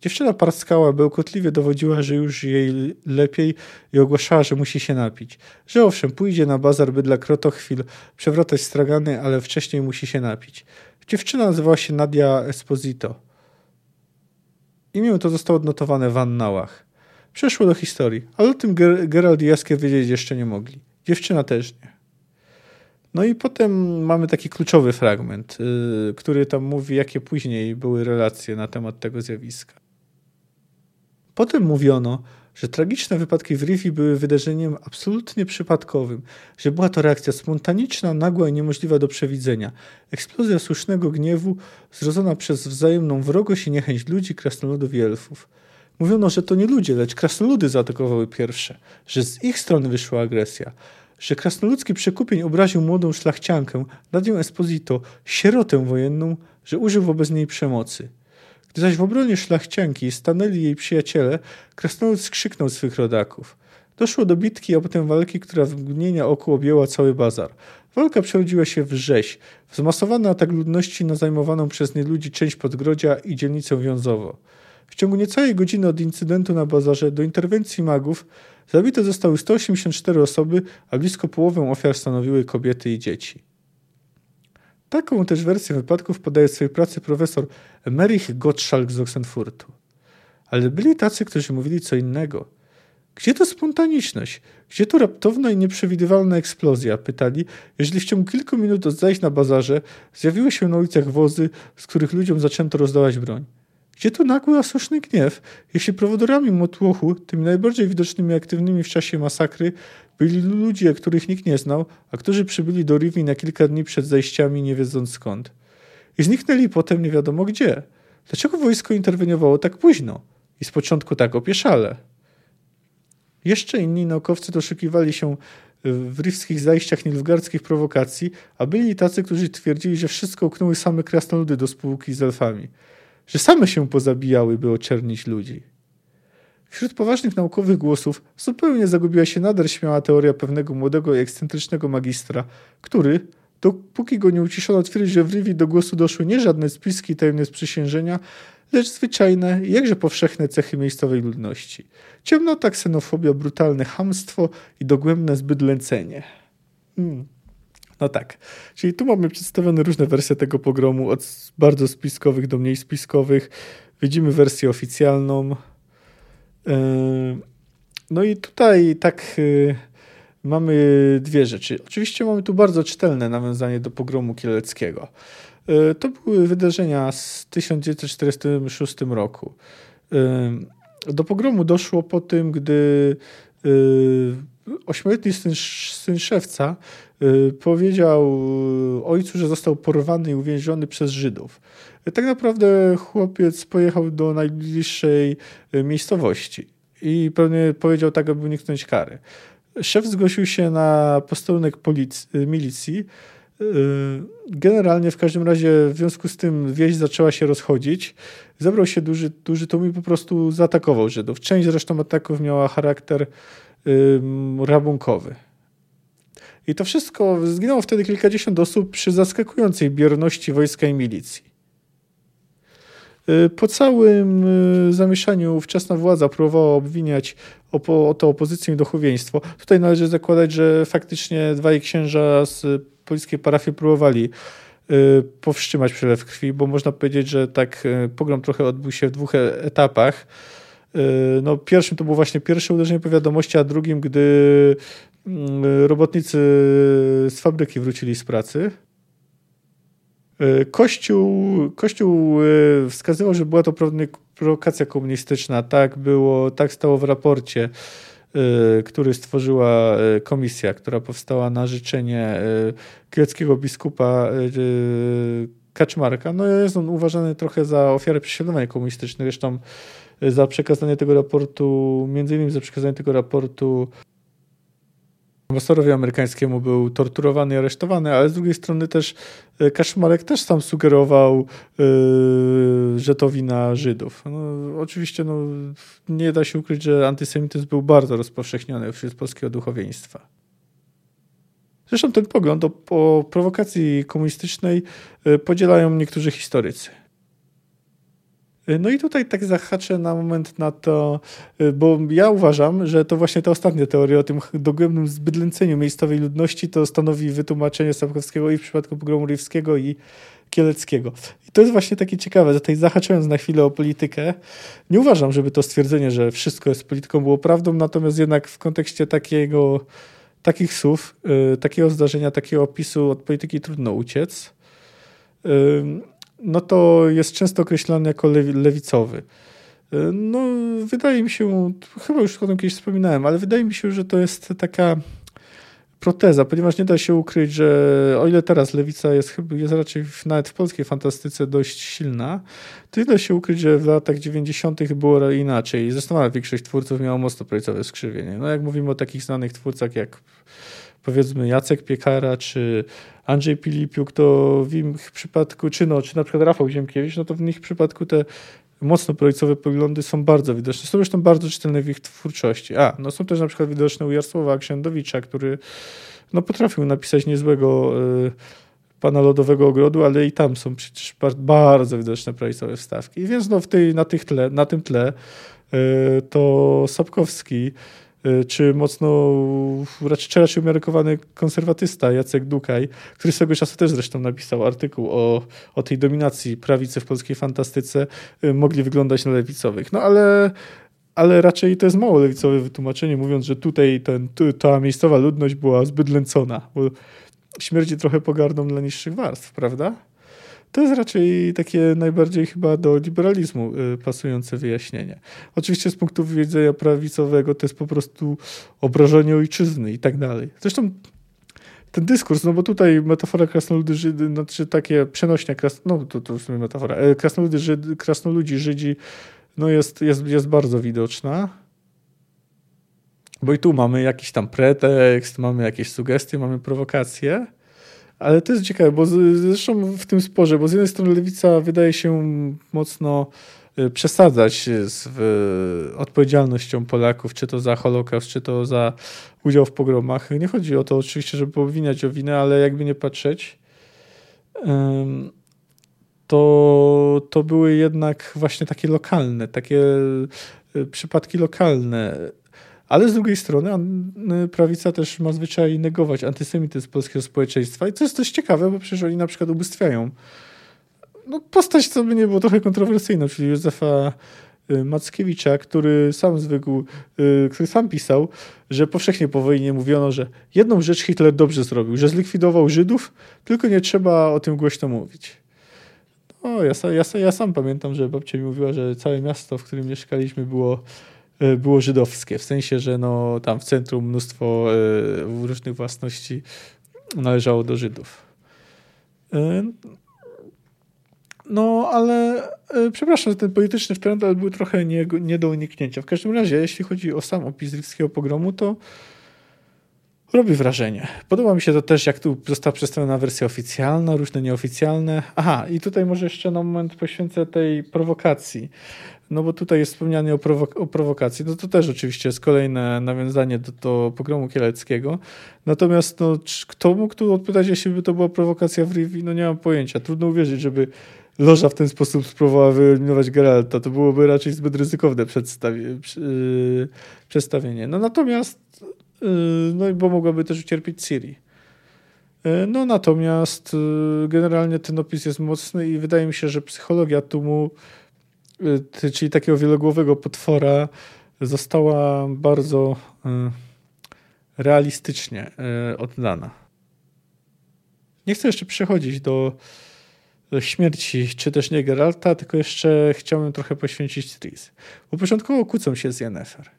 Dziewczyna parskała, bełkotliwie dowodziła, że już jej lepiej i ogłaszała, że musi się napić. Że owszem, pójdzie na bazar, by dla krotochwil przewrotać stragany, ale wcześniej musi się napić. Dziewczyna nazywała się Nadia Esposito. Imię to zostało odnotowane w annałach. Przeszło do historii, ale o tym Gerald i Jaskier wiedzieć jeszcze nie mogli. Dziewczyna też nie. No i potem mamy taki kluczowy fragment, yy, który tam mówi, jakie później były relacje na temat tego zjawiska. Potem mówiono, że tragiczne wypadki w Rivi były wydarzeniem absolutnie przypadkowym, że była to reakcja spontaniczna, nagła i niemożliwa do przewidzenia. Eksplozja słusznego gniewu zrodzona przez wzajemną wrogość i niechęć ludzi, krasnoludów i elfów. Mówiono, że to nie ludzie, lecz krasnoludy zaatakowały pierwsze, że z ich strony wyszła agresja, że krasnoludzki przekupień obraził młodą szlachciankę, Nadię Esposito, sierotę wojenną, że użył wobec niej przemocy. Gdy zaś w obronie szlachcianki stanęli jej przyjaciele, krasnolud skrzyknął swych rodaków. Doszło do bitki, a potem walki, która w mgnienia oku objęła cały bazar. Walka przerodziła się w rzeź, w atak ludności na zajmowaną przez nie ludzi część Podgrodzia i dzielnicę Wiązowo. W ciągu niecałej godziny od incydentu na bazarze do interwencji magów zabite zostały 184 osoby, a blisko połowę ofiar stanowiły kobiety i dzieci. Taką też wersję wypadków podaje w swojej pracy profesor Emerich Gottschalk z Oxenfurtu. Ale byli tacy, którzy mówili co innego. Gdzie to spontaniczność? Gdzie to raptowna i nieprzewidywalna eksplozja? Pytali, jeżeli w ciągu kilku minut od zajść na bazarze zjawiły się na ulicach wozy, z których ludziom zaczęto rozdawać broń. Gdzie tu nagły asuszny gniew, jeśli prowodorami motłochu, tymi najbardziej widocznymi aktywnymi w czasie masakry, byli ludzie, których nikt nie znał, a którzy przybyli do Rivi na kilka dni przed zajściami, nie wiedząc skąd. I zniknęli potem nie wiadomo gdzie. Dlaczego wojsko interweniowało tak późno? I z początku tak opieszale. Jeszcze inni naukowcy doszukiwali się w rifskich zajściach nilfgardzkich prowokacji, a byli tacy, którzy twierdzili, że wszystko uknęły same krasnoludy do spółki z elfami – że same się pozabijały, by oczernić ludzi. Wśród poważnych naukowych głosów zupełnie zagubiła się nader śmiała teoria pewnego młodego i ekscentrycznego magistra, który, dopóki go nie uciszono, twierdził, że w Rivi do głosu doszły nie żadne spiski tajemne sprzysiężenia, lecz zwyczajne, jakże powszechne cechy miejscowej ludności. Ciemnota, ksenofobia, brutalne hamstwo i dogłębne zbydlęcenie. Hmm. No tak. Czyli tu mamy przedstawione różne wersje tego pogromu, od bardzo spiskowych do mniej spiskowych. Widzimy wersję oficjalną. No i tutaj tak e, mamy dwie rzeczy. Oczywiście mamy tu bardzo czytelne nawiązanie do pogromu kieleckiego. E, to były wydarzenia z 1946 roku. Do pogromu doszło po tym, gdy ośmioletni syn, syn szewca y, powiedział ojcu, że został porwany i uwięziony przez Żydów. Tak naprawdę chłopiec pojechał do najbliższej miejscowości i pewnie powiedział tak, aby uniknąć kary. Szef zgłosił się na posterunek milicji. Generalnie w każdym razie w związku z tym wieś zaczęła się rozchodzić. Zebrał się duży, duży tłum i po prostu zaatakował Żydów. Część zresztą ataków miała charakter rabunkowy. I to wszystko, zginęło wtedy kilkadziesiąt osób przy zaskakującej bierności wojska i milicji. Y, po całym y, zamieszaniu ówczesna władza próbowała obwiniać opo o to opozycję i duchowieństwo. Tutaj należy zakładać, że faktycznie dwaj księża z polskiej parafii próbowali y, powstrzymać przelew krwi, bo można powiedzieć, że tak pogrom trochę odbył się w dwóch e, etapach. No, pierwszym to było właśnie pierwsze uderzenie po wiadomości, a drugim, gdy mm, robotnicy z fabryki wrócili z pracy. E, Kościół, Kościół e, wskazywał, że była to prowokacja komunistyczna. Tak było, tak stało w raporcie, który stworzyła komisja, która powstała na życzenie greckiego biskupa Kaczmarka. No jest on uważany trochę za ofiarę prześladowań komunistycznych. Zresztą za przekazanie tego raportu, między innymi za przekazanie tego raportu ambasadorowi amerykańskiemu był torturowany i aresztowany, ale z drugiej strony też e, Kaszmarek też sam sugerował, yy, że to wina Żydów. No, oczywiście no, nie da się ukryć, że antysemityzm był bardzo rozpowszechniony wśród polskiego duchowieństwa. Zresztą ten pogląd o, o prowokacji komunistycznej e, podzielają niektórzy historycy. Y, no i tutaj tak zahaczę na moment na to, y, bo ja uważam, że to właśnie ta ostatnia teoria o tym dogłębnym zbydlęceniu miejscowej ludności to stanowi wytłumaczenie Sapkowskiego i w przypadku pogromu Rijewskiego i Kieleckiego. I to jest właśnie takie ciekawe, tutaj zahaczając na chwilę o politykę, nie uważam, żeby to stwierdzenie, że wszystko jest polityką było prawdą, natomiast jednak w kontekście takiego, takich słów, yy, takiego zdarzenia, takiego opisu od polityki trudno uciec. No to jest często określany jako lewicowy. No, wydaje mi się, chyba już o tym kiedyś wspominałem, ale wydaje mi się, że to jest taka proteza, ponieważ nie da się ukryć, że o ile teraz lewica jest, jest raczej nawet w polskiej fantastyce dość silna, to nie da się ukryć, że w latach 90. było inaczej. Zresztą większość twórców miała mocno prawicowe skrzywienie. No jak mówimy o takich znanych twórcach jak powiedzmy Jacek Piekara czy Andrzej Pilipiuk, to w ich przypadku, czy, no, czy na przykład Rafał Ziemkiewicz, no to w ich przypadku te mocno prawicowe poglądy są bardzo widoczne. Są zresztą bardzo czytelne w ich twórczości. A, no są też na przykład widoczne u Jarosława Księdowicza, który no, potrafił napisać niezłego y, pana Lodowego Ogrodu, ale i tam są przecież bardzo widoczne prawicowe wstawki. I więc no, w tej, na, tych tle, na tym tle y, to Sapkowski czy mocno, raczej, raczej umiarkowany konserwatysta Jacek Dukaj, który swego czasu też zresztą napisał artykuł o, o tej dominacji prawicy w polskiej fantastyce, y, mogli wyglądać na lewicowych. No ale ale raczej to jest mało lewicowe wytłumaczenie, mówiąc, że tutaj ten, ta miejscowa ludność była zbyt lęcona, bo śmierdzi trochę pogardą dla niższych warstw, prawda? To jest raczej takie najbardziej chyba do liberalizmu y, pasujące wyjaśnienie. Oczywiście z punktu widzenia prawicowego to jest po prostu obrażenie ojczyzny i tak dalej. Zresztą ten dyskurs, no bo tutaj metafora krasnoludy Żydy, znaczy takie przenośnia, kras, no to, to w sumie metafora, e, krasnoludy Żyd, krasnoludzi Żydzi, no jest, jest, jest bardzo widoczna. Bo i tu mamy jakiś tam pretekst, mamy jakieś sugestie, mamy prowokacje. Ale to jest ciekawe, bo zresztą w tym sporze, bo z jednej strony lewica wydaje się mocno y, przesadzać z odpowiedzialnością Polaków, czy to za Holokaust, czy to za udział w pogromach. Nie chodzi o to oczywiście, żeby obwiniać o winę, ale jakby nie patrzeć, to, to były jednak właśnie takie lokalne, takie y, przypadki lokalne ale z drugiej strony prawica też ma zwyczaj negować antysemityzm polskiego społeczeństwa i to jest też ciekawe, bo przecież oni na przykład ubóstwiają no, postać, co by nie było trochę kontrowersyjna, czyli Józefa y, Mackiewicza, który sam zwykł, y, który sam pisał, że powszechnie po wojnie mówiono, że jedną rzecz Hitler dobrze zrobił, że zlikwidował Żydów, tylko nie trzeba o tym głośno mówić. O, ja, ja, ja sam pamiętam, że babcia mi mówiła, że całe miasto, w którym mieszkaliśmy było było żydowskie, w sensie, że no, tam w centrum mnóstwo e, różnych własności należało do Żydów. E, no, ale przepraszam, ten polityczny wtręt ale był trochę nie, nie do uniknięcia. W każdym razie, jeśli chodzi o sam opis Rivskiego pogromu, to robi wrażenie. Podoba mi się to też, jak tu została przedstawiona wersja oficjalna, różne nieoficjalne. Aha, i tutaj może jeszcze na moment poświęcę tej prowokacji. No bo tutaj jest wspomnianie o, prowok o prowokacji. No to też oczywiście jest kolejne nawiązanie do, do pogromu kieleckiego. Natomiast no, kto mógł tu odpowiadać, jeśli by to była prowokacja w Rivi? No nie mam pojęcia. Trudno uwierzyć, żeby Loża w ten sposób spróbowała wyeliminować Geralta. To byłoby raczej zbyt ryzykowne przedstawi yy, przedstawienie. No natomiast Y, no bo mogłaby też ucierpieć Ciri. Y, no natomiast y, generalnie ten opis jest mocny i wydaje mi się, że psychologia Tumu, czyli takiego wielogłowego potwora, została bardzo realistycznie oddana. Nie chcę jeszcze przechodzić do śmierci, czy też nie Geralta, tylko jeszcze chciałbym trochę poświęcić Tris. Bo początkowo kłócą się z Yennefer.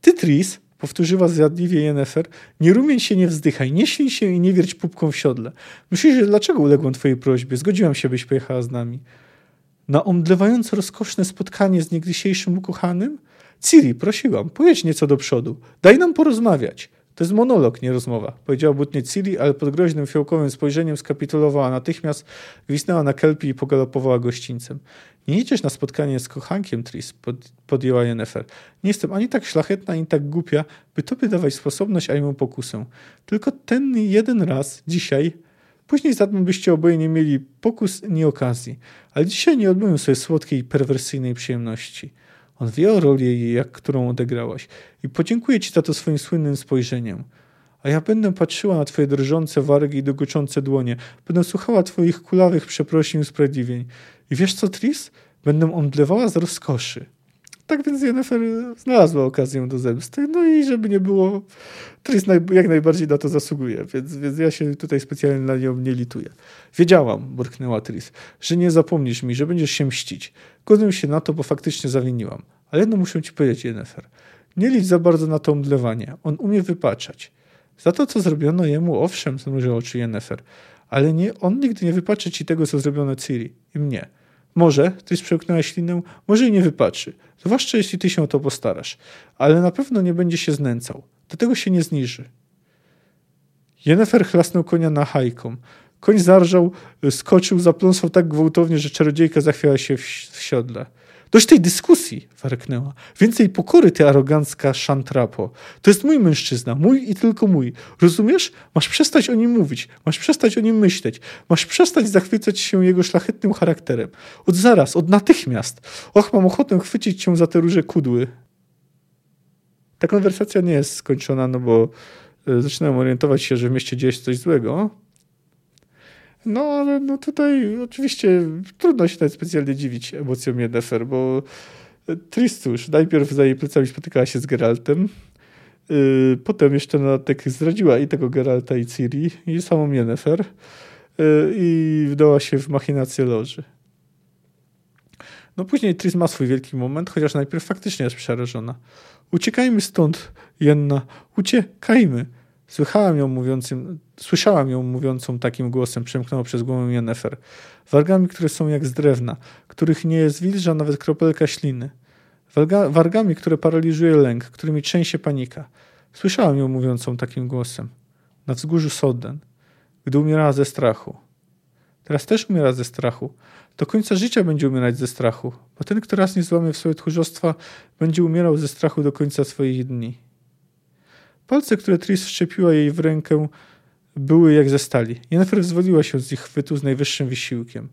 Ty, Tris, Powtórzyła zjadliwie Jennefer. Nie rumień się, nie wzdychaj, nie ślij się i nie wierć pupką w siodle. Myślisz, że dlaczego uległem twojej prośbie? Zgodziłam się, byś pojechała z nami. Na omdlewająco rozkoszne spotkanie z niegdysiejszym ukochanym? Ciri, prosiłam, pojedź nieco do przodu. Daj nam porozmawiać. To jest monolog, nie rozmowa, powiedziała butnie Ciri, ale pod groźnym fiołkowym spojrzeniem skapitulowała natychmiast, gwisnęła na kelpi i pogalopowała gościńcem. Nie jedziesz na spotkanie z kochankiem, Tris, pod, podjęła Jennefer. Nie jestem ani tak szlachetna, ani tak głupia, by tobie dawać sposobność, a mu pokusę. Tylko ten jeden raz, dzisiaj, później zatem byście oboje nie mieli pokus, ni okazji. Ale dzisiaj nie odmówię sobie słodkiej perwersyjnej przyjemności. On wie o roli, jak, którą odegrałaś i podziękuję ci za to swoim słynnym spojrzeniem. A ja będę patrzyła na twoje drżące wargi i dogoczące dłonie. Będę słuchała twoich kulawych przeprosin i usprawiedliwień. I wiesz co, Tris? Będę omdlewała z rozkoszy. Tak więc Jennifer znalazła okazję do zemsty. No i żeby nie było, Tris jak najbardziej na to zasługuje, więc, więc ja się tutaj specjalnie na nią nie lituję. Wiedziałam, burknęła Tris, że nie zapomnisz mi, że będziesz się mścić. Godzę się na to, bo faktycznie zawiniłam. Ale jedno muszę ci powiedzieć, Jennifer. Nie licz za bardzo na to omdlewanie. On umie wypaczać. Za to, co zrobiono jemu, owszem, zmrużył oczy Jennifer, ale nie, on nigdy nie wypaczy ci tego, co zrobiono Ciri i mnie. Może, ty przełknęłaś ślinę, może i nie wypatrzy, zwłaszcza jeśli ty się o to postarasz, ale na pewno nie będzie się znęcał. Do tego się nie zniży. Jennefer chlasnął konia na hajką. Koń zarżał, skoczył, zapląsał tak gwałtownie, że czarodziejka zachwiała się w, w siodle. Dość tej dyskusji, warknęła. Więcej pokory, ty arogancka szantrapo. To jest mój mężczyzna, mój i tylko mój. Rozumiesz? Masz przestać o nim mówić, masz przestać o nim myśleć, masz przestać zachwycać się jego szlachetnym charakterem. Od zaraz, od natychmiast. Och, mam ochotę chwycić cię za te róże kudły. Ta konwersacja nie jest skończona, no bo e, zaczynam orientować się, że w mieście dzieje się coś złego. No, ale no tutaj oczywiście trudno się nawet specjalnie dziwić emocjom Yennefer, bo Tris cóż, najpierw za jej plecami spotykała się z Geraltem, yy, potem jeszcze na tak zdradziła i tego Geralta i Ciri i samą Yennefer yy, i wdała się w machinację loży. No później Tris ma swój wielki moment, chociaż najpierw faktycznie jest przerażona. Uciekajmy stąd, Jenna, uciekajmy. Słyszałam ją, mówiącym, słyszałam ją mówiącą takim głosem, przemknęło przez głowę Jennefer. Wargami, które są jak z drewna, których nie jest wilża nawet kropelka śliny. Warga, wargami, które paraliżuje lęk, którymi trzęsie panika. Słyszałam ją mówiącą takim głosem. Na wzgórzu Sodden, gdy umierała ze strachu. Teraz też umiera ze strachu. Do końca życia będzie umierać ze strachu, bo ten, kto raz nie złamie w sobie tchórzostwa, będzie umierał ze strachu do końca swoich dni. Palce, które Tris wszczepiła jej w rękę, były jak ze stali. Jennifer wyzwoliła się z ich chwytu z najwyższym wysiłkiem.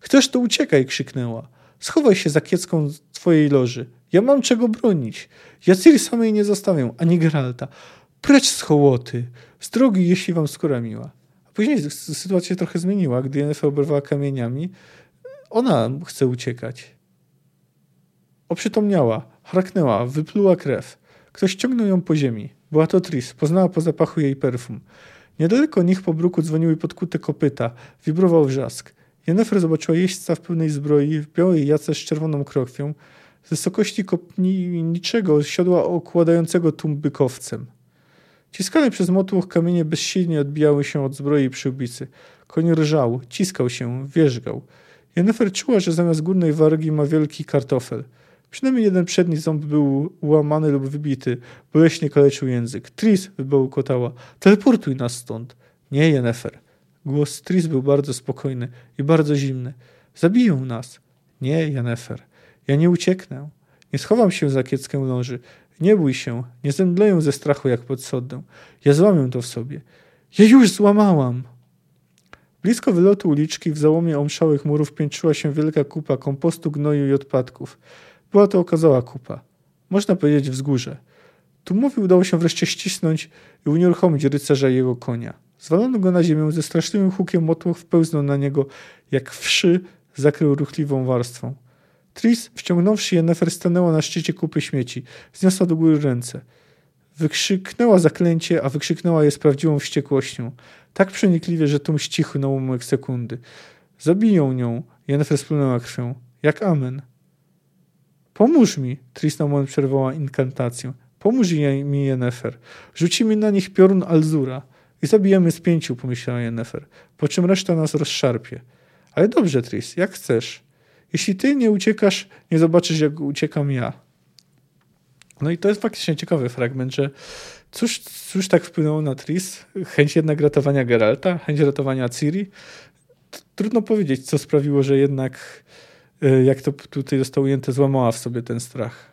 Chcesz, to uciekaj, krzyknęła. Schowaj się za kiecką twojej loży. Ja mam czego bronić. Ja Ciri samej nie zostawię, ani Geralta. Precz z hołoty. Z drogi, jeśli wam skóra miła. A później sytuacja się trochę zmieniła, gdy Jennifer oberwała kamieniami. Ona chce uciekać. Oprzytomniała, harknęła, wypluła krew. Ktoś ciągnął ją po ziemi. Była to Tris. Poznała po zapachu jej perfum. Niedaleko nich po bruku dzwoniły podkute kopyta. Wibrował wrzask. Jennefer zobaczyła jeźdźca w pełnej zbroi, w białej jace z czerwoną krokwią. z wysokości kopniczego siodła okładającego tumbykowcem. Ciskane przez motłoch kamienie bezsilnie odbijały się od zbroi przyłbicy. Koń rżał, ciskał się, wierzgał. Jennifer czuła, że zamiast górnej wargi ma wielki kartofel. Przynajmniej jeden przedni ząb był ułamany lub wybity. Boleśnie kaleczył język. Tris wybełkotała. Teleportuj nas stąd. Nie, Jennifer. Głos Tris był bardzo spokojny i bardzo zimny. Zabiją nas. Nie, Jennifer. Ja nie ucieknę. Nie schowam się za kieckę loży. Nie bój się. Nie zemdleję ze strachu jak pod soddę. Ja złamię to w sobie. Ja już złamałam. Blisko wylotu uliczki w załomie omszałych murów piętrzyła się wielka kupa kompostu, gnoju i odpadków. Była to okazała kupa. Można powiedzieć wzgórze. Tumowi udało się wreszcie ścisnąć i unieruchomić rycerza i jego konia. Zwalono go na ziemię, ze straszliwym hukiem motłoch wpełznął na niego, jak wszy zakrył ruchliwą warstwą. Tris, wciągnąwszy Jennefer, stanęła na szczycie kupy śmieci. Zniosła do góry ręce. Wykrzyknęła zaklęcie, a wykrzyknęła je z prawdziwą wściekłością. Tak przenikliwie, że tum ścichł na ułamek sekundy. Zabiją nią. Jennefer splunęła krwią. Jak amen. Pomóż mi, Tris na moment przerwała inkantację. Pomóż mi, Jennefer. Rzucimy na nich piorun Alzura i zabijemy z pięciu, pomyślała Jennefer, po czym reszta nas rozszarpie. Ale dobrze, Tris, jak chcesz. Jeśli ty nie uciekasz, nie zobaczysz, jak uciekam ja. No i to jest faktycznie ciekawy fragment, że cóż, cóż tak wpłynęło na Tris? Chęć jednak ratowania Geralta, chęć ratowania Ciri? Trudno powiedzieć, co sprawiło, że jednak, jak to tutaj zostało ujęte, złamała w sobie ten strach.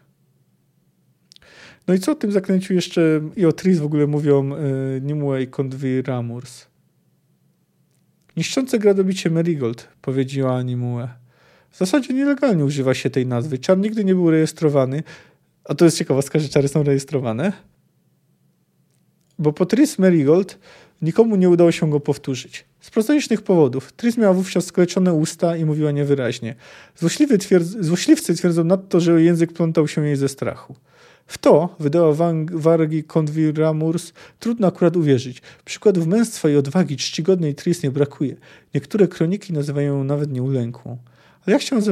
No i co o tym zakręcił jeszcze i o Tris w ogóle mówią y, Nimue i Kondwi Ramurs. Niszczące gradobicie Marigold, powiedziała Nimue. W zasadzie nielegalnie używa się tej nazwy. Czar nigdy nie był rejestrowany. A to jest ciekawostka, że czary są rejestrowane. Bo po Tris Marigold nikomu nie udało się go powtórzyć. Z prozaicznych powodów. Tris miała wówczas skleczone usta i mówiła niewyraźnie. Złośliwy twierdz złośliwcy twierdzą nadto, że język plątał się jej ze strachu. W to, wydała wargi Konwiramurs, trudno akurat uwierzyć. Przykładów męstwa i odwagi czcigodnej Tris nie brakuje. Niektóre kroniki nazywają ją nawet nieulękłą. Ale ja chciałem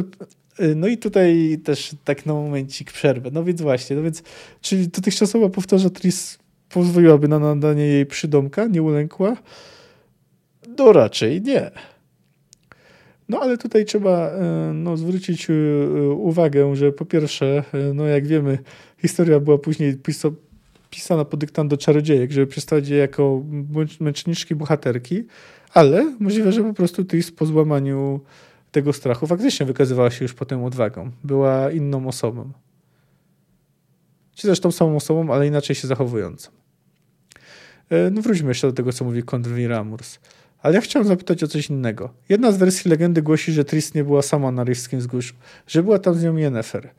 y, no i tutaj też tak na momencik przerwę. No więc właśnie, no więc, czyli dotychczasowa powtarza Tris pozwoliłaby na nadanie jej przydomka, nieulękła? No raczej nie. No ale tutaj trzeba y, no, zwrócić y, uwagę, że po pierwsze, no jak wiemy, historia była później pisana pod dyktando czarodziejek, żeby przedstawić je jako męczniczki bohaterki, ale możliwe, że po prostu Tris po złamaniu tego strachu faktycznie wykazywała się już potem odwagą. Była inną osobą. Czy zresztą samą osobą, ale inaczej się zachowującą. E, no wróćmy jeszcze do tego, co mówi Kondri Ramurs. Ale ja chciałem zapytać o coś innego. Jedna z wersji legendy głosi, że Tris nie była sama na Rifskim Wzgórzu, że była tam z nią Yennefer.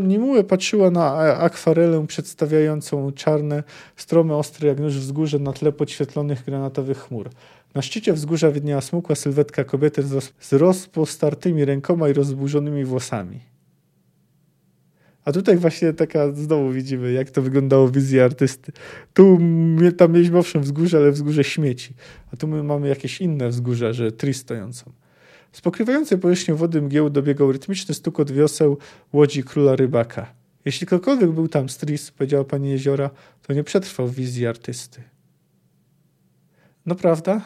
Nimue patrzyła na akwarelę przedstawiającą czarne, strome, ostre jak nóż wzgórze na tle podświetlonych granatowych chmur. Na szczycie wzgórza widniała smukła sylwetka kobiety z rozpostartymi rękoma i rozburzonymi włosami. A tutaj właśnie taka znowu widzimy, jak to wyglądało w wizji artysty. Tu tam mieliśmy owszem wzgórze, ale wzgórze śmieci. A tu my mamy jakieś inne wzgórze, że tri stojącą. Z pokrywającej powierzchnią wody mgieł dobiegał rytmiczny stukot wioseł łodzi króla rybaka. Jeśli ktokolwiek był tam stris, powiedziała pani jeziora, to nie przetrwał wizji artysty. No prawda?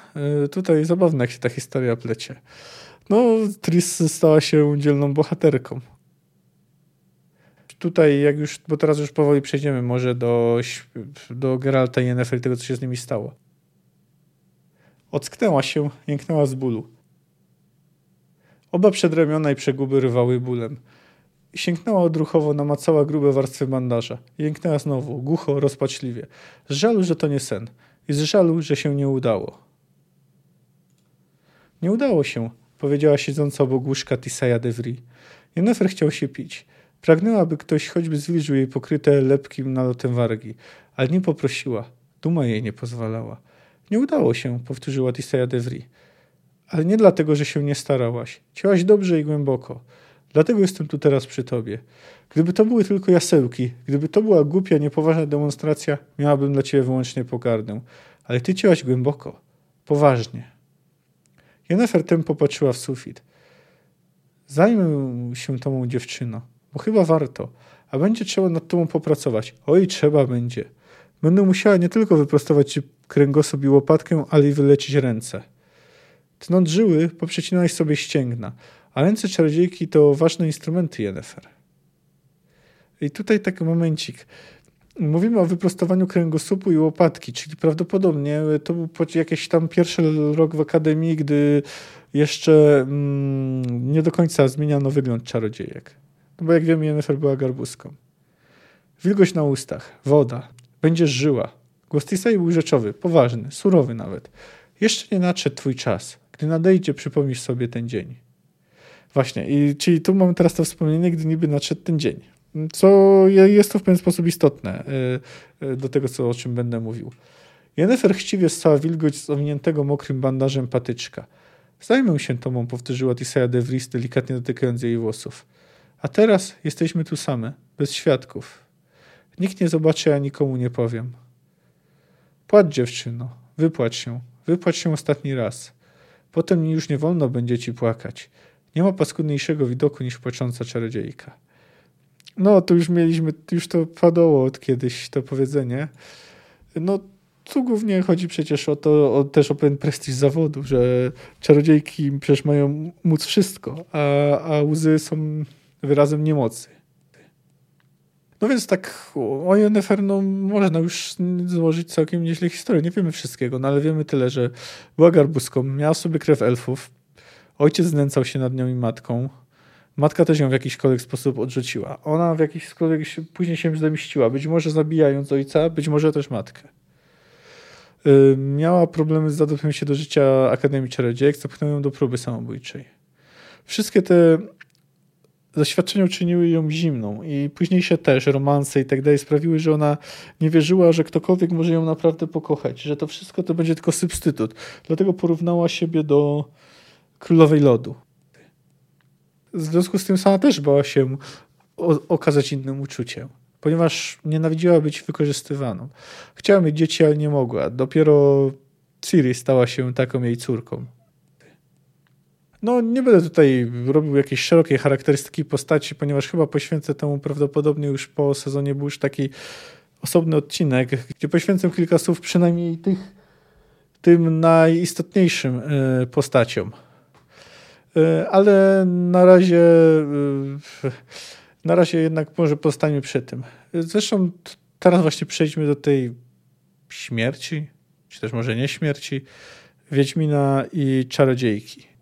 E, tutaj zabawna jak się ta historia plecie. No, Tris stała się dzielną bohaterką. Tutaj, jak już, bo teraz już powoli przejdziemy może do, do Geralta i Yennefer tego, co się z nimi stało. Ocknęła się, jęknęła z bólu. Oba przedramiona i przeguby rywały bólem. Sięgnęła odruchowo, namacała grube warstwy bandaża. Jęknęła znowu, głucho, rozpaczliwie. Z żalu, że to nie sen i z żalu, że się nie udało. Nie udało się, powiedziała siedząca obok łóżka Tisaya Devry. Jennifer chciał się pić. Pragnęła, by ktoś choćby zwilżył jej pokryte lepkim nalotem wargi, ale nie poprosiła. Duma jej nie pozwalała. Nie udało się, powtórzyła Tisaya Devry. Ale nie dlatego, że się nie starałaś. Cięłaś dobrze i głęboko. Dlatego jestem tu teraz przy tobie. Gdyby to były tylko jasełki, gdyby to była głupia, niepoważna demonstracja, miałabym dla ciebie wyłącznie pogardę. Ale ty cięłaś głęboko. Poważnie. Jennifer tem popatrzyła w sufit. Zajmę się tą dziewczyną. Bo chyba warto. A będzie trzeba nad tobą popracować. Oj, trzeba będzie. Będę musiała nie tylko wyprostować ci kręgosłup i łopatkę, ale i wylecieć ręce. Tnąc żyły, poprzecinałeś sobie ścięgna, a ręce czarodziejki to ważne instrumenty Jennefer. I tutaj taki momencik. Mówimy o wyprostowaniu kręgosłupu i łopatki, czyli prawdopodobnie to był jakiś tam pierwszy rok w akademii, gdy jeszcze mm, nie do końca zmieniano wygląd czarodziejek. No bo jak wiemy, Jennifer była garbuską. Wilgoć na ustach, woda, będziesz żyła. Głos Tisai był rzeczowy, poważny, surowy nawet. Jeszcze nie nadszedł twój czas. Gdy nadejdzie, przypomnisz sobie ten dzień. Właśnie, i czyli tu mamy teraz to wspomnienie, gdy niby nadszedł ten dzień. Co jest to w pewien sposób istotne y, y, do tego, co, o czym będę mówił. Jennifer chciwie stała wilgoć z owiniętego mokrym bandażem patyczka. Zajmę się tobą, powtórzyła Tisaya de Vries, delikatnie dotykając jej włosów. A teraz jesteśmy tu same, bez świadków. Nikt nie zobaczy, a nikomu nie powiem. Płacz, dziewczyno, wypłacz się, wypłacz się ostatni raz. Potem już nie wolno będzie ci płakać. Nie ma paskudniejszego widoku niż płacząca czarodziejka. No, to już mieliśmy, już to padało od kiedyś to powiedzenie. No, tu głównie chodzi przecież o to, o, też o pewien prestiż zawodu, że czarodziejki przecież mają móc wszystko, a, a łzy są wyrazem niemocy. No więc tak o Yennefer no, można już złożyć całkiem nieźle historię. Nie wiemy wszystkiego, no ale wiemy tyle, że była garbuską, miała sobie krew elfów, ojciec znęcał się nad nią i matką, matka też ją w jakikolwiek sposób odrzuciła. Ona w jakiś sposób później się zemściła, być może zabijając ojca, być może też matkę. Yy, miała problemy z zadopiem się do życia Akademii Czarodziejek, zepchnął ją do próby samobójczej. Wszystkie te doświadczenia uczyniły ją zimną i późniejsze też romanse i tak dalej sprawiły, że ona nie wierzyła, że ktokolwiek może ją naprawdę pokochać, że to wszystko to będzie tylko substytut. Dlatego porównała siebie do królowej lodu. W związku z tym sama też bała się okazać innym uczuciem, ponieważ nienawidziła być wykorzystywaną. Chciała mieć dzieci, ale nie mogła. Dopiero Ciri stała się taką jej córką. No, nie będę tutaj robił jakiejś szerokiej charakterystyki postaci, ponieważ chyba poświęcę temu prawdopodobnie już po sezonie był już taki osobny odcinek, gdzie poświęcę kilka słów przynajmniej tych, tym najistotniejszym e, postaciom. E, ale na razie e, na razie jednak może pozostańmy przy tym. Zresztą teraz właśnie przejdźmy do tej śmierci, czy też może nie śmierci, Wiedźmina i Czarodziejki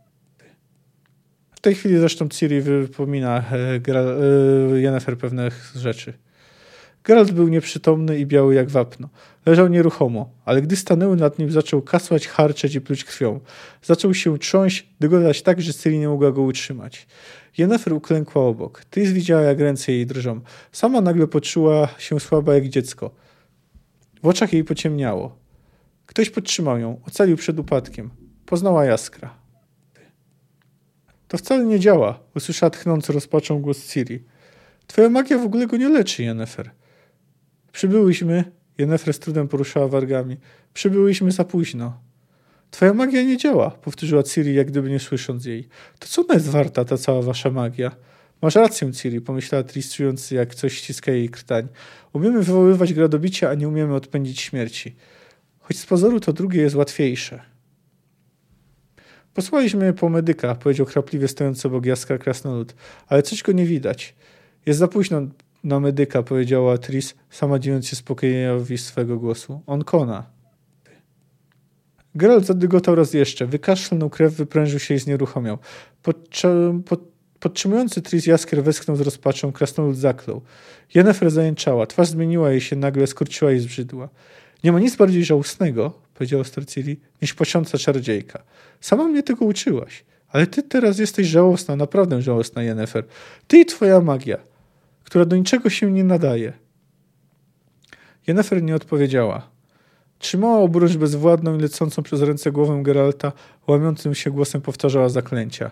tej chwili zresztą Ciri wypomina e, Yennefer pewne rzeczy. Geralt był nieprzytomny i biały jak wapno. Leżał nieruchomo, ale gdy stanęły nad nim, zaczął kasłać, harczeć i pluć krwią. Zaczął się trząść, dygodać tak, że Ciri nie mogła go utrzymać. Yennefer uklękła obok. Tris widziała, jak ręce jej drżą. Sama nagle poczuła się słaba jak dziecko. W oczach jej pociemniało. Ktoś podtrzymał ją, ocalił przed upadkiem. Poznała jaskra. To wcale nie działa, usłyszała tchnący rozpaczą głos Ciri. Twoja magia w ogóle go nie leczy, Jennefer. Przybyłyśmy, Jennefer z trudem poruszała wargami. Przybyłyśmy za późno. Twoja magia nie działa, powtórzyła Ciri, jak gdyby nie słysząc jej. To co ona jest warta, ta cała wasza magia? Masz rację, Ciri, pomyślała Tris, czując jak coś ściska jej krtań. Umiemy wywoływać gradobicie, a nie umiemy odpędzić śmierci. Choć z pozoru to drugie jest łatwiejsze. Posłaliśmy po medyka, powiedział chrapliwie stojący obok jaskra krasnolud, ale coś go nie widać. Jest za późno na medyka, powiedziała Tris, sama dziwiąc się spokojowi swego głosu. On kona. Geralt zadygotał raz jeszcze. Wykaszlnął krew, wyprężył się i znieruchomiał. Podczas, pod, podtrzymujący Tris jaskier westchnął z rozpaczą, krasnolud zaklął. Jennefer zajęczała. Twarz zmieniła jej się nagle, skurczyła i zbrzydła. Nie ma nic bardziej żałosnego, powiedziała Storcili, niż płacząca czarodziejka. Sama mnie tego uczyłaś. Ale ty teraz jesteś żałosna, naprawdę żałosna, Jennefer. Ty i twoja magia, która do niczego się nie nadaje. Jennefer nie odpowiedziała. Trzymała obróż bezwładną i lecącą przez ręce głowę Geralta, łamiącym się głosem powtarzała zaklęcia.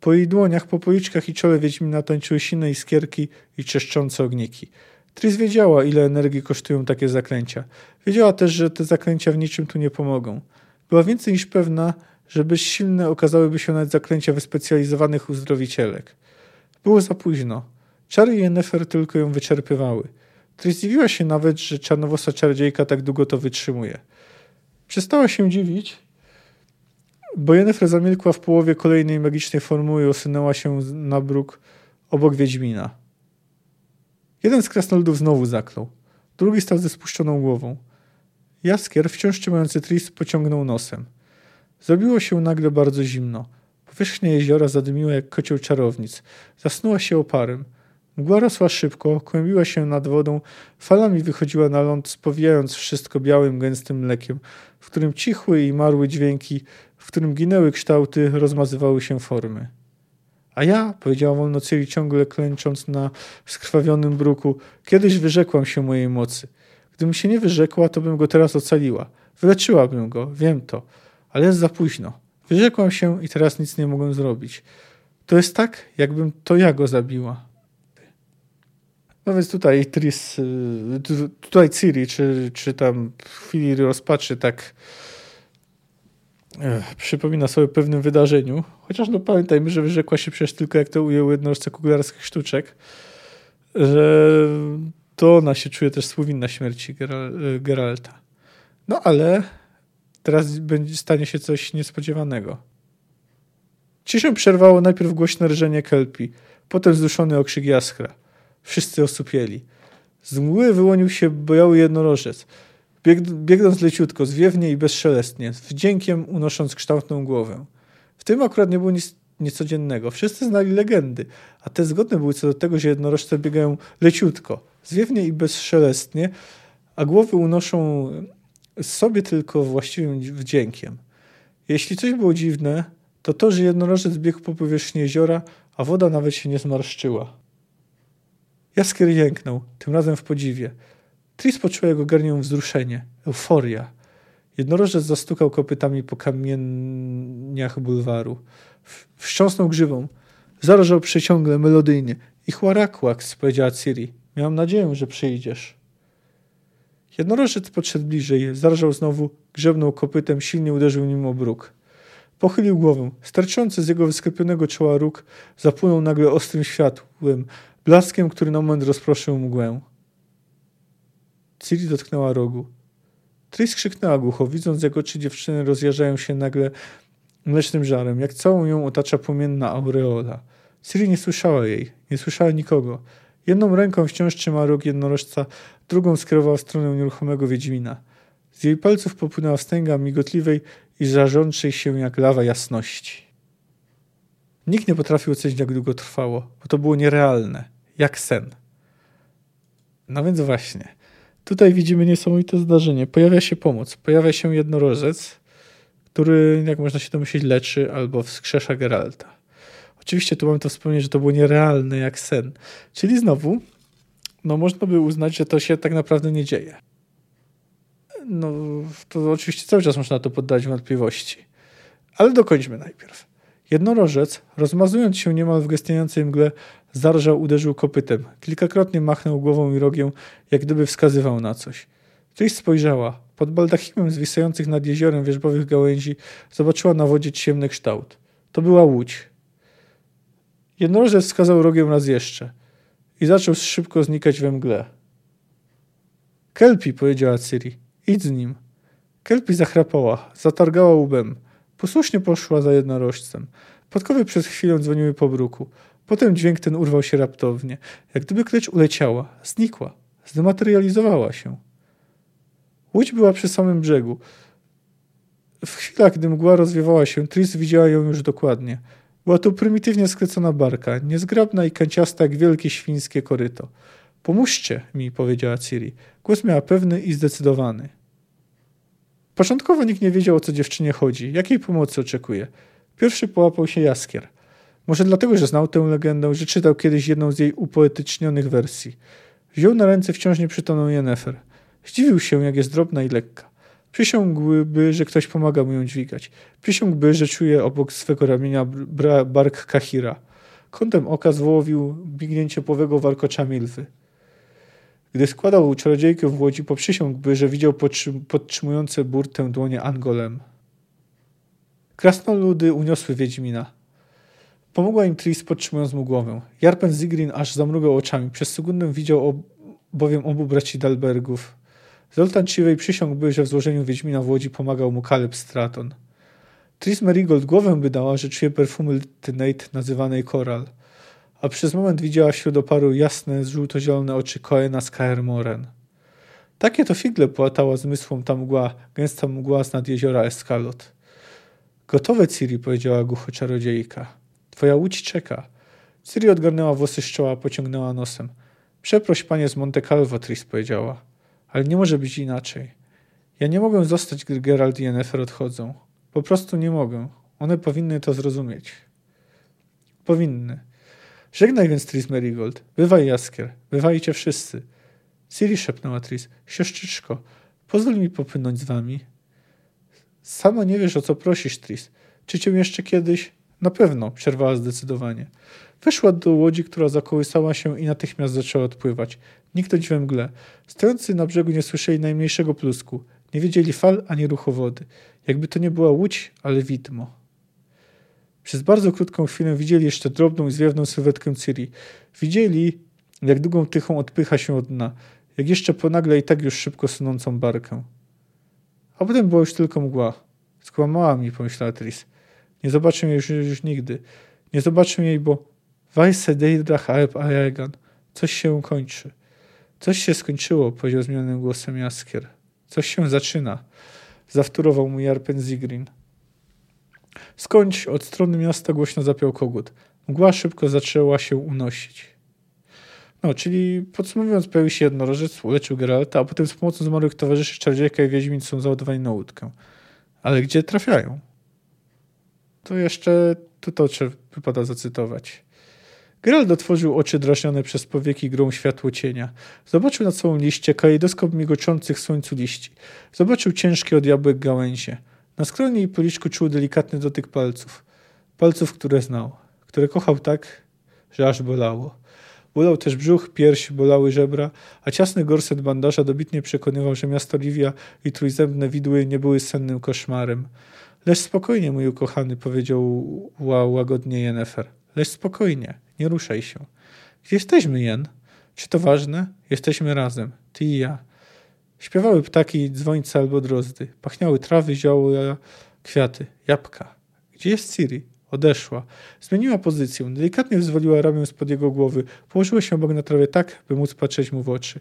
Po jej dłoniach, po policzkach i czole Wiedźmina tańczyły sine iskierki i czeszczące ogniki. Tris wiedziała, ile energii kosztują takie zaklęcia. Wiedziała też, że te zaklęcia w niczym tu nie pomogą. Była więcej niż pewna, że bezsilne okazałyby się nawet zaklęcia wyspecjalizowanych uzdrowicielek. Było za późno. Czary Yennefer tylko ją wyczerpywały. Tris zdziwiła się nawet, że czarnowosa czarodziejka tak długo to wytrzymuje. Przestała się dziwić, bo Yennefer zamilkła w połowie kolejnej magicznej formuły i osunęła się na bruk obok Wiedźmina. Jeden z krasnoludów znowu zaklął. Drugi stał ze spuszczoną głową. Jaskier, wciąż trzymający Tris, pociągnął nosem. Zrobiło się nagle bardzo zimno. Powierzchnia jeziora zadymiła jak kocioł czarownic. Zasnuła się oparem. Mgła rosła szybko, kłębiła się nad wodą, falami wychodziła na ląd, spowijając wszystko białym, gęstym mlekiem, w którym cichły i marły dźwięki, w którym ginęły kształty, rozmazywały się formy. A ja, powiedziała wolno Ciri, ciągle klęcząc na skrwawionym bruku, kiedyś wyrzekłam się mojej mocy. Gdybym się nie wyrzekła, to bym go teraz ocaliła. Wyleczyłabym go, wiem to, ale jest za późno. Wyrzekłam się i teraz nic nie mogę zrobić. To jest tak, jakbym to ja go zabiła. No więc tutaj Tris, y, tutaj Ciri, czy, czy tam w chwili rozpaczy tak Przypomina sobie o pewnym wydarzeniu. Chociaż no pamiętajmy, że wyrzekła się przecież tylko jak to ujął jednorożce kuglarskich sztuczek, że to ona się czuje też współwinna śmierci y, Geralta. No ale teraz będzie, stanie się coś niespodziewanego. Ciszę przerwało najpierw głośne rżenie kelpi, potem zduszony okrzyk jaskra. Wszyscy osupieli. Z mgły wyłonił się bojały jednorożec, bieg, biegnąc leciutko, zwiewnie i bezszelestnie, z wdziękiem unosząc kształtną głowę. W tym akurat nie było nic niecodziennego. Wszyscy znali legendy, a te zgodne były co do tego, że jednorożce biegają leciutko, zwiewnie i bezszelestnie, a głowy unoszą sobie tylko właściwym wdziękiem. Jeśli coś było dziwne, to to, że jednorożec biegł po powierzchni jeziora, a woda nawet się nie zmarszczyła. Jaskier jęknął, tym razem w podziwie. Tris poczuła jego garnią wzruszenie, euforia. Jednorożec zastukał kopytami po kamieniach bulwaru. Wstrząsnął grzywą. Zarażał przeciągle, melodyjnie. I chłarakłaks, powiedziała Ciri. Miałam nadzieję, że przyjdziesz. Jednorożec podszedł bliżej, zarżał znowu, grzebnął kopytem, silnie uderzył nim o bruk. Pochylił głowę. Sterczący z jego wysklepionego czoła róg zapłynął nagle ostrym światłem, blaskiem, który na moment rozproszył mgłę. Ciri dotknęła rogu. Tris krzyknęła głucho, widząc jak oczy dziewczyny rozjarzają się nagle mlecznym żarem, jak całą ją otacza płomienna aureola. Ciri nie słyszała jej, nie słyszała nikogo. Jedną ręką wciąż trzyma róg jednorożca, drugą skierowała w stronę nieruchomego Wiedźmina. Z jej palców popłynęła wstęga migotliwej i żarzącej się jak lawa jasności. Nikt nie potrafił ocenić, jak długo trwało, bo to było nierealne, jak sen. No więc właśnie, tutaj widzimy niesamowite zdarzenie. Pojawia się pomoc, pojawia się jednorożec, który, jak można się domyślić, leczy albo wskrzesza Geralta. Oczywiście tu mamy to wspomnieć, że to było nierealne jak sen. Czyli znowu, no można by uznać, że to się tak naprawdę nie dzieje. No, to oczywiście cały czas można to poddać wątpliwości. Ale dokończmy najpierw. Jednorożec, rozmazując się niemal w gestniejącej mgle, zarżał, uderzył kopytem. Kilkakrotnie machnął głową i rogiem, jak gdyby wskazywał na coś. Tris spojrzała. Pod baldachimem zwisających nad jeziorem wierzbowych gałęzi zobaczyła na wodzie ciemny kształt. To była łódź. Jednorożec wskazał rogiem raz jeszcze i zaczął szybko znikać we mgle. Kelpi, powiedziała Ciri, idź z nim. Kelpi zachrapała, zatargała łbem. Posłusznie poszła za jednorożcem. Podkowy przez chwilę dzwoniły po bruku. Potem dźwięk ten urwał się raptownie. Jak gdyby klecz uleciała, znikła, zdematerializowała się. Łódź była przy samym brzegu. W chwilach, gdy mgła rozwiewała się, Tris widziała ją już dokładnie. Była to prymitywnie sklecona barka, niezgrabna i kanciasta jak wielkie świńskie koryto. Pomóżcie mi, powiedziała Ciri. Głos miała pewny i zdecydowany. Początkowo nikt nie wiedział, o co dziewczynie chodzi, jakiej pomocy oczekuje. Pierwszy połapał się Jaskier. Może dlatego, że znał tę legendę, że czytał kiedyś jedną z jej upoetycznionych wersji. Wziął na ręce wciąż nieprzytomną Jennefer. Zdziwił się, jak jest drobna i lekka. Przysiągłby, że ktoś pomaga mu ją dźwigać. Przysiągłby, że czuje obok swego ramienia bark Kahira. Kątem oka zwołowił bignięcie połowego warkocza Milwy. Gdy składał czarodziejkę w łodzi, poprzysiągłby, że widział podtrzymujące burtę dłonie Angolem. Krasnoludy uniosły Wiedźmina. Pomogła im Tris podtrzymując mu głowę. Jarpen Zigrin aż zamrugał oczami. Przez sekundę widział bowiem obu braci Dalbergów. Zoltan Chiwej przysiągłby, że w złożeniu Wiedźmina w Łodzi pomagał mu Kaleb Straton. Tris Marigold głowę by dała, że czuje perfumy Tynate nazywanej Koral, a przez moment widziała wśród oparu jasne, żółto-zielone oczy Koena z Kaer Moren. Takie to figle płatała zmysłom ta mgła, gęsta mgła z nad jeziora Eskalot. Gotowe, Ciri, powiedziała głucho czarodziejka. Twoja łódź czeka. Ciri odgarnęła włosy z czoła, pociągnęła nosem. Przeproś panie z Monte Calvo, Tris powiedziała. Ale nie może być inaczej. Ja nie mogę zostać, gdy Geralt i Yennefer odchodzą. Po prostu nie mogę. One powinny to zrozumieć. Powinny. Żegnaj więc Tris Merigold. Bywaj Jaskier. Bywajcie wszyscy. Ciri szepnęła Tris. Siostrzyczko, pozwól mi popłynąć z wami. Sama nie wiesz, o co prosisz, Tris. Czy cię jeszcze kiedyś... Na pewno, przerwała zdecydowanie. Weszła do łodzi, która zakołysała się i natychmiast zaczęła odpływać. Niknąć we mgle. Stojący na brzegu nie słyszeli najmniejszego plusku. Nie wiedzieli fal ani ruchu wody. Jakby to nie była łódź, ale widmo. Przez bardzo krótką chwilę widzieli jeszcze drobną i zwiewną sylwetkę Ciri. Widzieli, jak długą tychą odpycha się od dna, jak jeszcze ponagle i tak już szybko sunącą barkę. A potem była już tylko mgła. Skłamała mi, pomyślała Tris. Nie jej już, już nigdy. Nie zobaczę jej, bo Weisse Deidrach Aeb Aegan. Coś się kończy. Coś się skończyło, powiedział zmienionym głosem Jaskier. Coś się zaczyna. Zawtórował mu Jarpen Zigrin. Skądś od strony miasta głośno zapiał kogut. Mgła szybko zaczęła się unosić. No, czyli podsumowując, pojawił się jednorożec, uleczył Geralta, a potem z pomocą zmarłych towarzyszy Czardziejka i Wiedźmin są załadowani na łódkę. Ale gdzie trafiają? To jeszcze to wypada zacytować. Geralt otworzył oczy drażnione przez powieki grą światło cienia. Zobaczył nad sobą liście, kalejdoskop migoczących w słońcu liści. Zobaczył ciężkie od jabłek gałęzie. Na skronie i policzku czuł delikatny dotyk palców. Palców, które znał. Które kochał tak, że aż bolało. Bolał też brzuch, pierś, bolały żebra, a ciasny gorset bandaża dobitnie przekonywał, że miasto Livia i trójzębne widły nie były sennym koszmarem. Lecz spokojnie, mój ukochany, powiedział łagodnie Jennefer. Lecz spokojnie, nie ruszaj się. Gdzie jesteśmy, Jen? Czy to ważne? Jesteśmy razem, ty i ja. Śpiewały ptaki, dzwońce albo drozdy. Pachniały trawy, zioła, kwiaty, jabłka. Gdzie jest Ciri? Odeszła. Zmieniła pozycję. Delikatnie wyzwoliła ramię spod jego głowy. Położyła się obok na trawie tak, by móc patrzeć mu w oczy.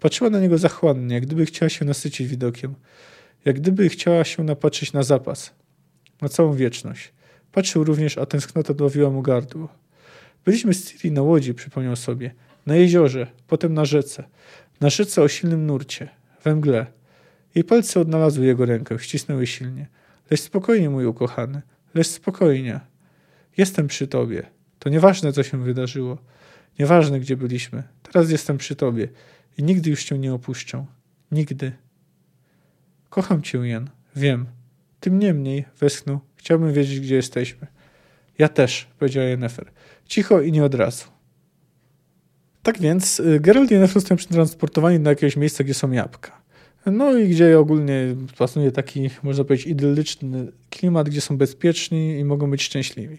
Patrzyła na niego zachłannie, jak gdyby chciała się nasycić widokiem. Jak gdyby chciała się napatrzeć na zapas. Na całą wieczność. Patrzył również, a tęsknota dławiła mu gardło. Byliśmy z Ciri na łodzi, przypomniał sobie. Na jeziorze, potem na rzece. Na rzece o silnym nurcie. We mgle. Jej palce odnalazły jego rękę, ścisnęły silnie. Lecz spokojnie, mój ukochany. Lecz spokojnie. Jestem przy tobie. To nieważne, co się wydarzyło. Nieważne, gdzie byliśmy. Teraz jestem przy tobie i nigdy już cię nie opuszczę. Nigdy. Kocham cię, Jan. Wiem. Tym niemniej, westchnął, chciałbym wiedzieć, gdzie jesteśmy. Ja też, powiedział Yennefer. Cicho i nie od razu. Tak więc y, Geralt i Yennefer zostają przetransportowani do jakiegoś miejsca, gdzie są jabłka. No i gdzie ogólnie pasuje taki, można powiedzieć, idylliczny klimat, gdzie są bezpieczni i mogą być szczęśliwi.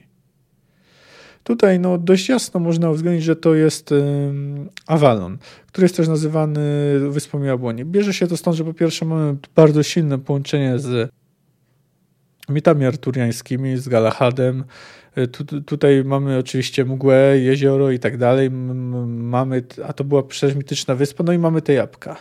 Tutaj no, dość jasno można uwzględnić, że to jest Avalon, który jest też nazywany Wyspą Jabłoni. Bierze się to stąd, że po pierwsze mamy bardzo silne połączenie z mitami arturiańskimi, z Galahadem. Y, tu, tutaj mamy oczywiście mgłę, jezioro i tak dalej. Mamy, a to była przecież mityczna wyspa, no i mamy te jabłka.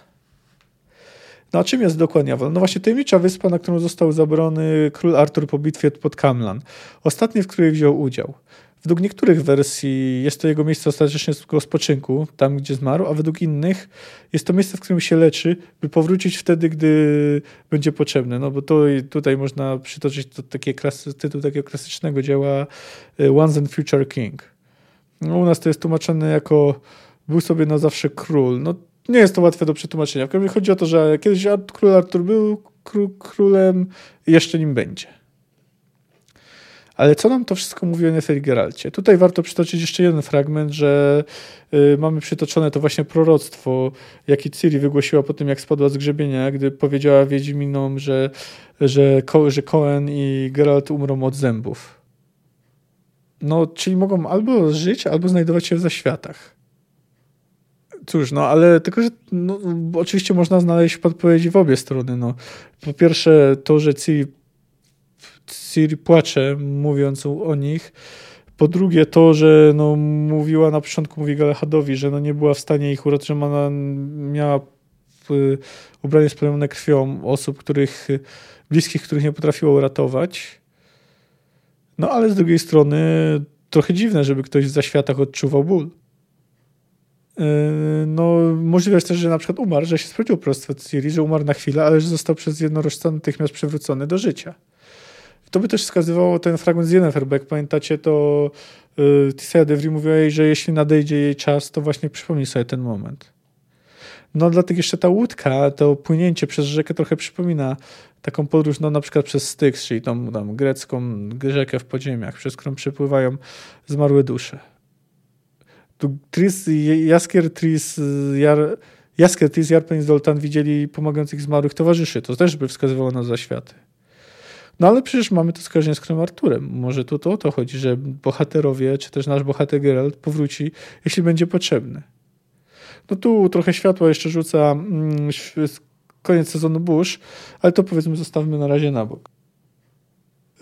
No a czym jest dokładnie Avalon? No właśnie tajemnicza wyspa, na którą został zabrany król Artur po bitwie pod Kamlan. Ostatni, w której wziął udział. Według niektórych wersji jest to jego miejsce ostatecznego spoczynku, tam gdzie zmarł, a według innych jest to miejsce, w którym się leczy, by powrócić wtedy, gdy będzie potrzebne. No bo to, tutaj można przytoczyć to takie klasy, tytuł takiego klasycznego dzieła e, Once and Future King. No, u nas to jest tłumaczone jako był sobie na zawsze król. No nie jest to łatwe do przetłumaczenia. W chodzi o to, że kiedyś król Artur był królem jeszcze nim będzie. Ale co nam to wszystko mówi o Neferi Geralcie? Tutaj warto przytoczyć jeszcze jeden fragment, że y, mamy przytoczone to właśnie proroctwo, jakie Ciri wygłosiła po tym, jak spadła z grzebienia, gdy powiedziała Wiedźminom, że, że, że Cohen i Geralt umrą od zębów. No, czyli mogą albo żyć, albo znajdować się w zaświatach. Cóż, no ale tylko, że no, oczywiście można znaleźć podpowiedzi w obie strony. No. Po pierwsze to, że Ciri, Ciri płacze mówiąc o nich. Po drugie to, że no, mówiła na początku, mówi Galahadowi, że no, nie była w stanie ich uratować, że ona miała ubranie splamione krwią osób, których bliskich, których nie potrafiła uratować. No ale z drugiej strony trochę dziwne, żeby ktoś w zaświatach odczuwał ból. Yy, no, możliwe jest też, że na przykład umarł, że się sprawdził prostwo Ciri, że umarł na chwilę, ale że został przez jednorożca natychmiast przywrócony do życia. To by też wskazywało ten fragment z jak pamiętacie, to yy, Tissaia Devry mówiła jej, że jeśli nadejdzie jej czas, to właśnie przypomni sobie ten moment. No dlatego jeszcze ta łódka, to płynięcie przez rzekę trochę przypomina taką podróż, no na przykład przez Styx, czyli tą tam grecką rzekę w podziemiach, przez którą przepływają zmarłe dusze. Tu Tris, Jaskier, Tris, Jar, Jaskier, Tris, Jarpen i Zoltan widzieli pomagających zmarłych towarzyszy. To też by wskazywało na zaświaty. No ale przecież mamy to skojarzenie z Krem Arturem. Może tu to o to chodzi, że bohaterowie, czy też nasz bohater Geralt powróci, jeśli będzie potrzebny. No tu trochę światła jeszcze rzuca mm, koniec sezonu Bush, ale to powiedzmy zostawmy na razie na bok.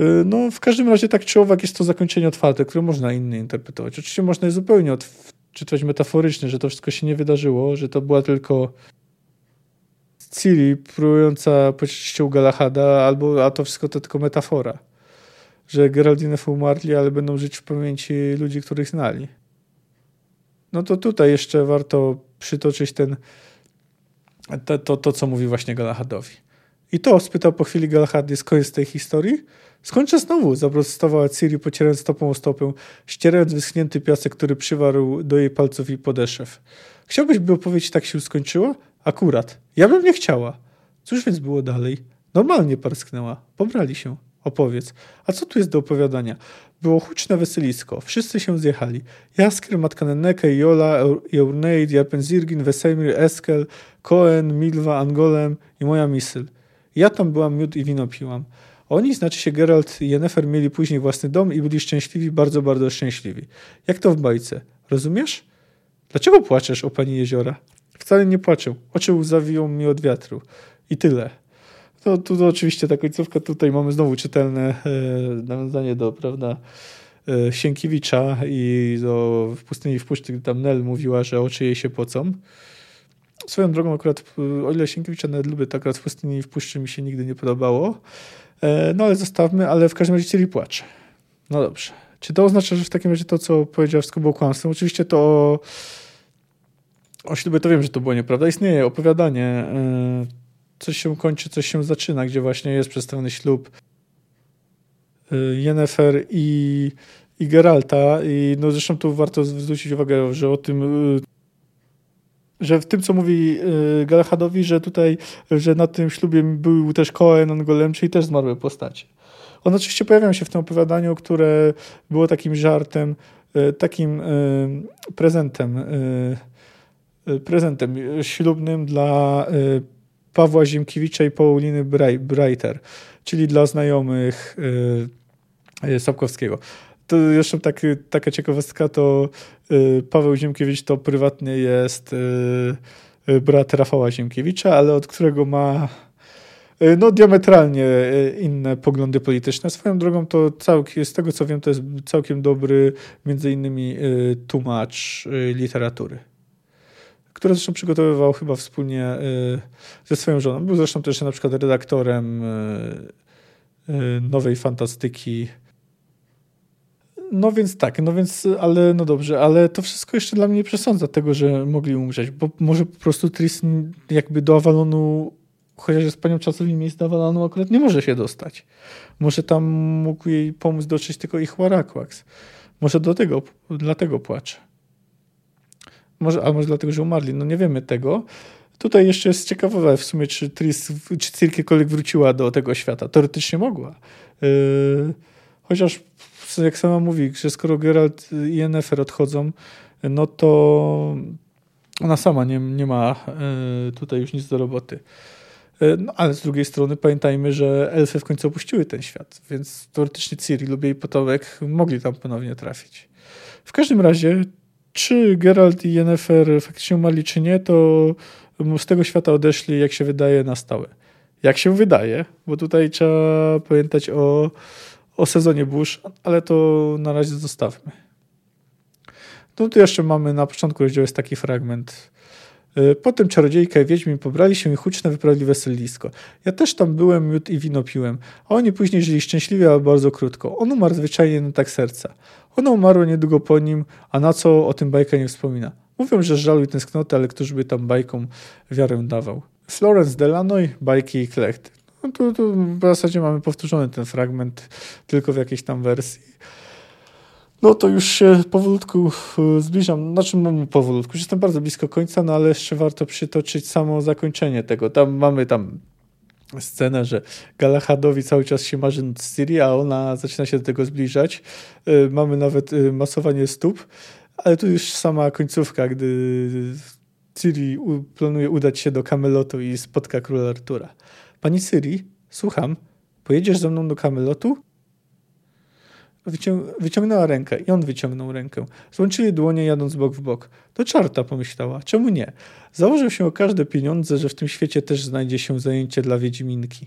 Y, no, w każdym razie tak czy owak jest to zakończenie otwarte, które można inny interpretować. Oczywiście można je zupełnie odczytać metaforycznie, że to wszystko się nie wydarzyło, że to była tylko Ciri próbująca pocieścić u Galahada, albo a to wszystko to tylko metafora. Że Geraldine umarli, ale będą żyć w pamięci ludzi, których znali. No to tutaj jeszcze warto przytoczyć ten to, to, to co mówi właśnie Galahadowi. I to spytał po chwili Galahad, jest koniec tej historii? Skończę znowu, zaprotestowała Ciri, pocierając stopą o stopę, ścierając wyschnięty piasek, który przywarł do jej palców i podeszew. Chciałbyś, by opowiedź tak się skończyła? Akurat. Ja bym nie chciała. Cóż więc było dalej? Normalnie parsknęła. Pobrali się. Opowiedz. A co tu jest do opowiadania? Było huczne weselisko. Wszyscy się zjechali. Jaskier, matka Neneke, Jola, Eurneid, Jarpenzirgin, Wesemir, Eskel, Cohen, Milwa, Angolem i moja Misyl. Ja tam byłam, miód i wino piłam. Oni, znaczy się Geralt i Yennefer, mieli później własny dom i byli szczęśliwi, bardzo, bardzo szczęśliwi. Jak to w bajce. Rozumiesz? Dlaczego płaczesz, o pani jeziora? Wcale nie płaczę. Oczy zawiją mi od wiatru. I tyle. To, tu oczywiście ta końcówka, tutaj mamy znowu czytelne e, nawiązanie do, prawda, e, Sienkiewicza i do w pustyni w puszczy, gdy tam Nel mówiła, że oczy jej się pocą. Swoją drogą akurat, o ile Sienkiewicza nawet lubię, to akurat w pustyni w puszczy mi się nigdy nie podobało. E, no ale zostawmy, ale w każdym razie Ciri płacze. No dobrze. Czy to oznacza, że w takim razie to, co powiedział, wszystko było kłamstwem? Oczywiście to o, ślubie to wiem, że to było nieprawda. Istnieje opowiadanie, e, coś się kończy, coś się zaczyna, gdzie właśnie jest przedstawiony ślub e, Yennefer i, i Geralta. I no zresztą tu warto zwrócić uwagę, że o tym że w tym, co mówi Galahadowi, że tutaj, że na tym ślubie był też Cohen, Angolem, czyli też zmarłe postacie. One oczywiście pojawiają się w tym opowiadaniu, które było takim żartem, takim prezentem, prezentem ślubnym dla Pawła Ziemkiewicza i Pauliny Breiter, czyli dla znajomych Sapkowskiego. To jeszcze tak, taka ciekawostka, to y, Paweł Ziemkiewicz to prywatnie jest y, y, brat Rafała Ziemkiewicza, ale od którego ma no, diametralnie inne poglądy polityczne. Swoją drogą to całkiem, z tego co wiem, to jest całkiem dobry między innymi tłumacz literatury który zresztą przygotowywał chyba wspólnie ze swoją żoną. Był zresztą też na przykład redaktorem nowej fantastyki no więc tak, no więc, ale no dobrze, ale to wszystko jeszcze dla mnie nie przesądza tego, że mogli umrzeć, bo może po prostu Tris jakby do Avalonu, chociaż jest panią czasowym miejsc do Avalonu, akurat nie może się dostać. Może tam mógł jej pomóc dotrzeć tylko ich Warakwax. Może do tego, dlatego płacze. Może, a może dlatego, że umarli, no nie wiemy tego. Tutaj jeszcze jest ciekawe w sumie, czy Tris, czy Ciri kiedykolwiek wróciła do tego świata. Teoretycznie mogła. Yy, chociaż jak sama mówi, że skoro Geralt i Yennefer odchodzą, no to ona sama nie, nie ma e, tutaj już nic do roboty. E, no, ale z drugiej strony pamiętajmy, że elfy w końcu opuściły ten świat, więc teoretycznie Ciri lub jej potomek mogli tam ponownie trafić. W każdym razie, czy Geralt i Yennefer faktycznie umarli, czy nie, to z tego świata odeszli, jak się wydaje, na stałe. Jak się wydaje, bo tutaj trzeba pamiętać o, o sezonie burz, ale to na razie zostawmy. No tu jeszcze mamy na początku rozdziału jest taki fragment. E, potem czarodziejka i wiedźmin pobrali się i huczne wyprawili weselisko. Ja też tam byłem, miód i wino piłem, a oni później żyli szczęśliwie, ale bardzo krótko. On umarł zwyczajnie na tak serca. Ona umarła niedługo po nim, a na co o tym bajka nie wspomina. Mówią, że żaluj tęsknoty, ale któż by tam bajkom wiarę dawał. Florence Delanoy, bajki i klecht. No tu, tu w zasadzie mamy powtórzony ten fragment, tylko w jakiejś tam wersji. No to już się powolutku e, zbliżam. Znaczy mam powolutku, już jestem bardzo blisko końca, no ale jeszcze warto przytoczyć samo zakończenie tego. Tam mamy tam scenę, że Galahadowi cały czas się marzy Ciri, a ona zaczyna się do tego zbliżać. E, mamy nawet e, masowanie stóp, ale tu już sama końcówka, gdy Ciri planuje udać się do Kamelotu i spotka króla Artura. Pani Ciri, słucham, pojedziesz ze mną do Kamelotu? Wycią wyciągnęła rękę i on wyciągnął rękę. Złączyli dłonie jadąc bok w bok. To czarta, pomyślała. Czemu nie? Założył się o każde pieniądze, że w tym świecie też znajdzie się zajęcie dla Wiedźminki.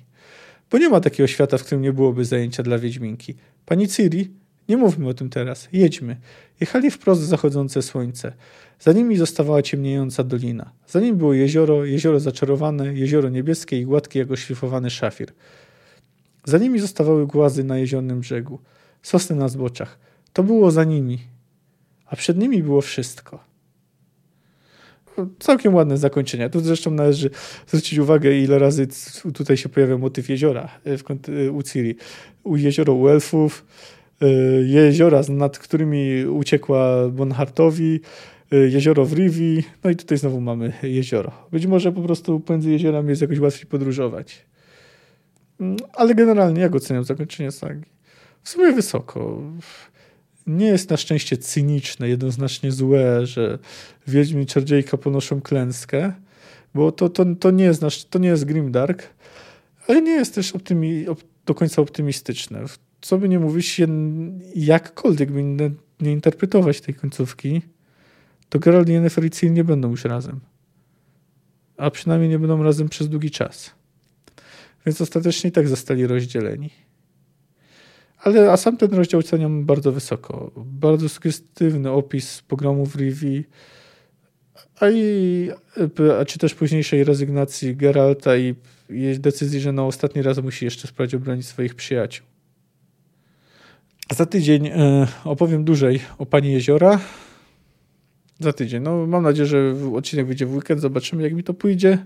Bo nie ma takiego świata, w którym nie byłoby zajęcia dla Wiedźminki. Pani Ciri, nie mówmy o tym teraz. Jedźmy. Jechali wprost zachodzące słońce. Za nimi zostawała ciemniejąca dolina. Za nim było jezioro, jezioro zaczarowane, jezioro niebieskie i gładkie jak oszlifowany szafir. Za nimi zostawały głazy na jeziornym brzegu sosny na zboczach. To było za nimi, a przed nimi było wszystko. Całkiem ładne zakończenie. Tu zresztą należy zwrócić uwagę, ile razy tutaj się pojawia motyw jeziora e, e, u Ciri. U jezioro u elfów, e, jeziora, nad którymi uciekła Bonhartowi, jezioro w Rivi, no i tutaj znowu mamy jezioro. Być może po prostu pomiędzy jeziorami jest jakoś łatwiej podróżować. Mm, ale generalnie jak oceniam zakończenie sagi? W sumie wysoko. Nie jest na szczęście cyniczne, jednoznacznie złe, że Wiedźmin i Czardziejka ponoszą klęskę, bo to, to, to, nie, jest nasz, to nie jest Grimdark, ale nie jest też optymi, op, do końca optymistyczne. Co by nie mówić, jakkolwiek by nie, nie interpretować tej końcówki, to Geralt i Yennefer nie będą już razem. A przynajmniej nie będą razem przez długi czas. Więc ostatecznie i tak zostali rozdzieleni. Ale a sam ten rozdział oceniam bardzo wysoko. Bardzo sugestywny opis pogromu w Rivi, a, i, a czy też późniejszej rezygnacji Geralta i decyzji, że na ostatni raz musi jeszcze sprawdzić obronić swoich przyjaciół. Za tydzień y, opowiem dłużej o Pani Jeziora. Za tydzień. No, mam nadzieję, że odcinek wyjdzie w weekend. Zobaczymy, jak mi to pójdzie.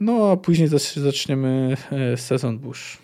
No, a później zaczniemy e, sezon burz.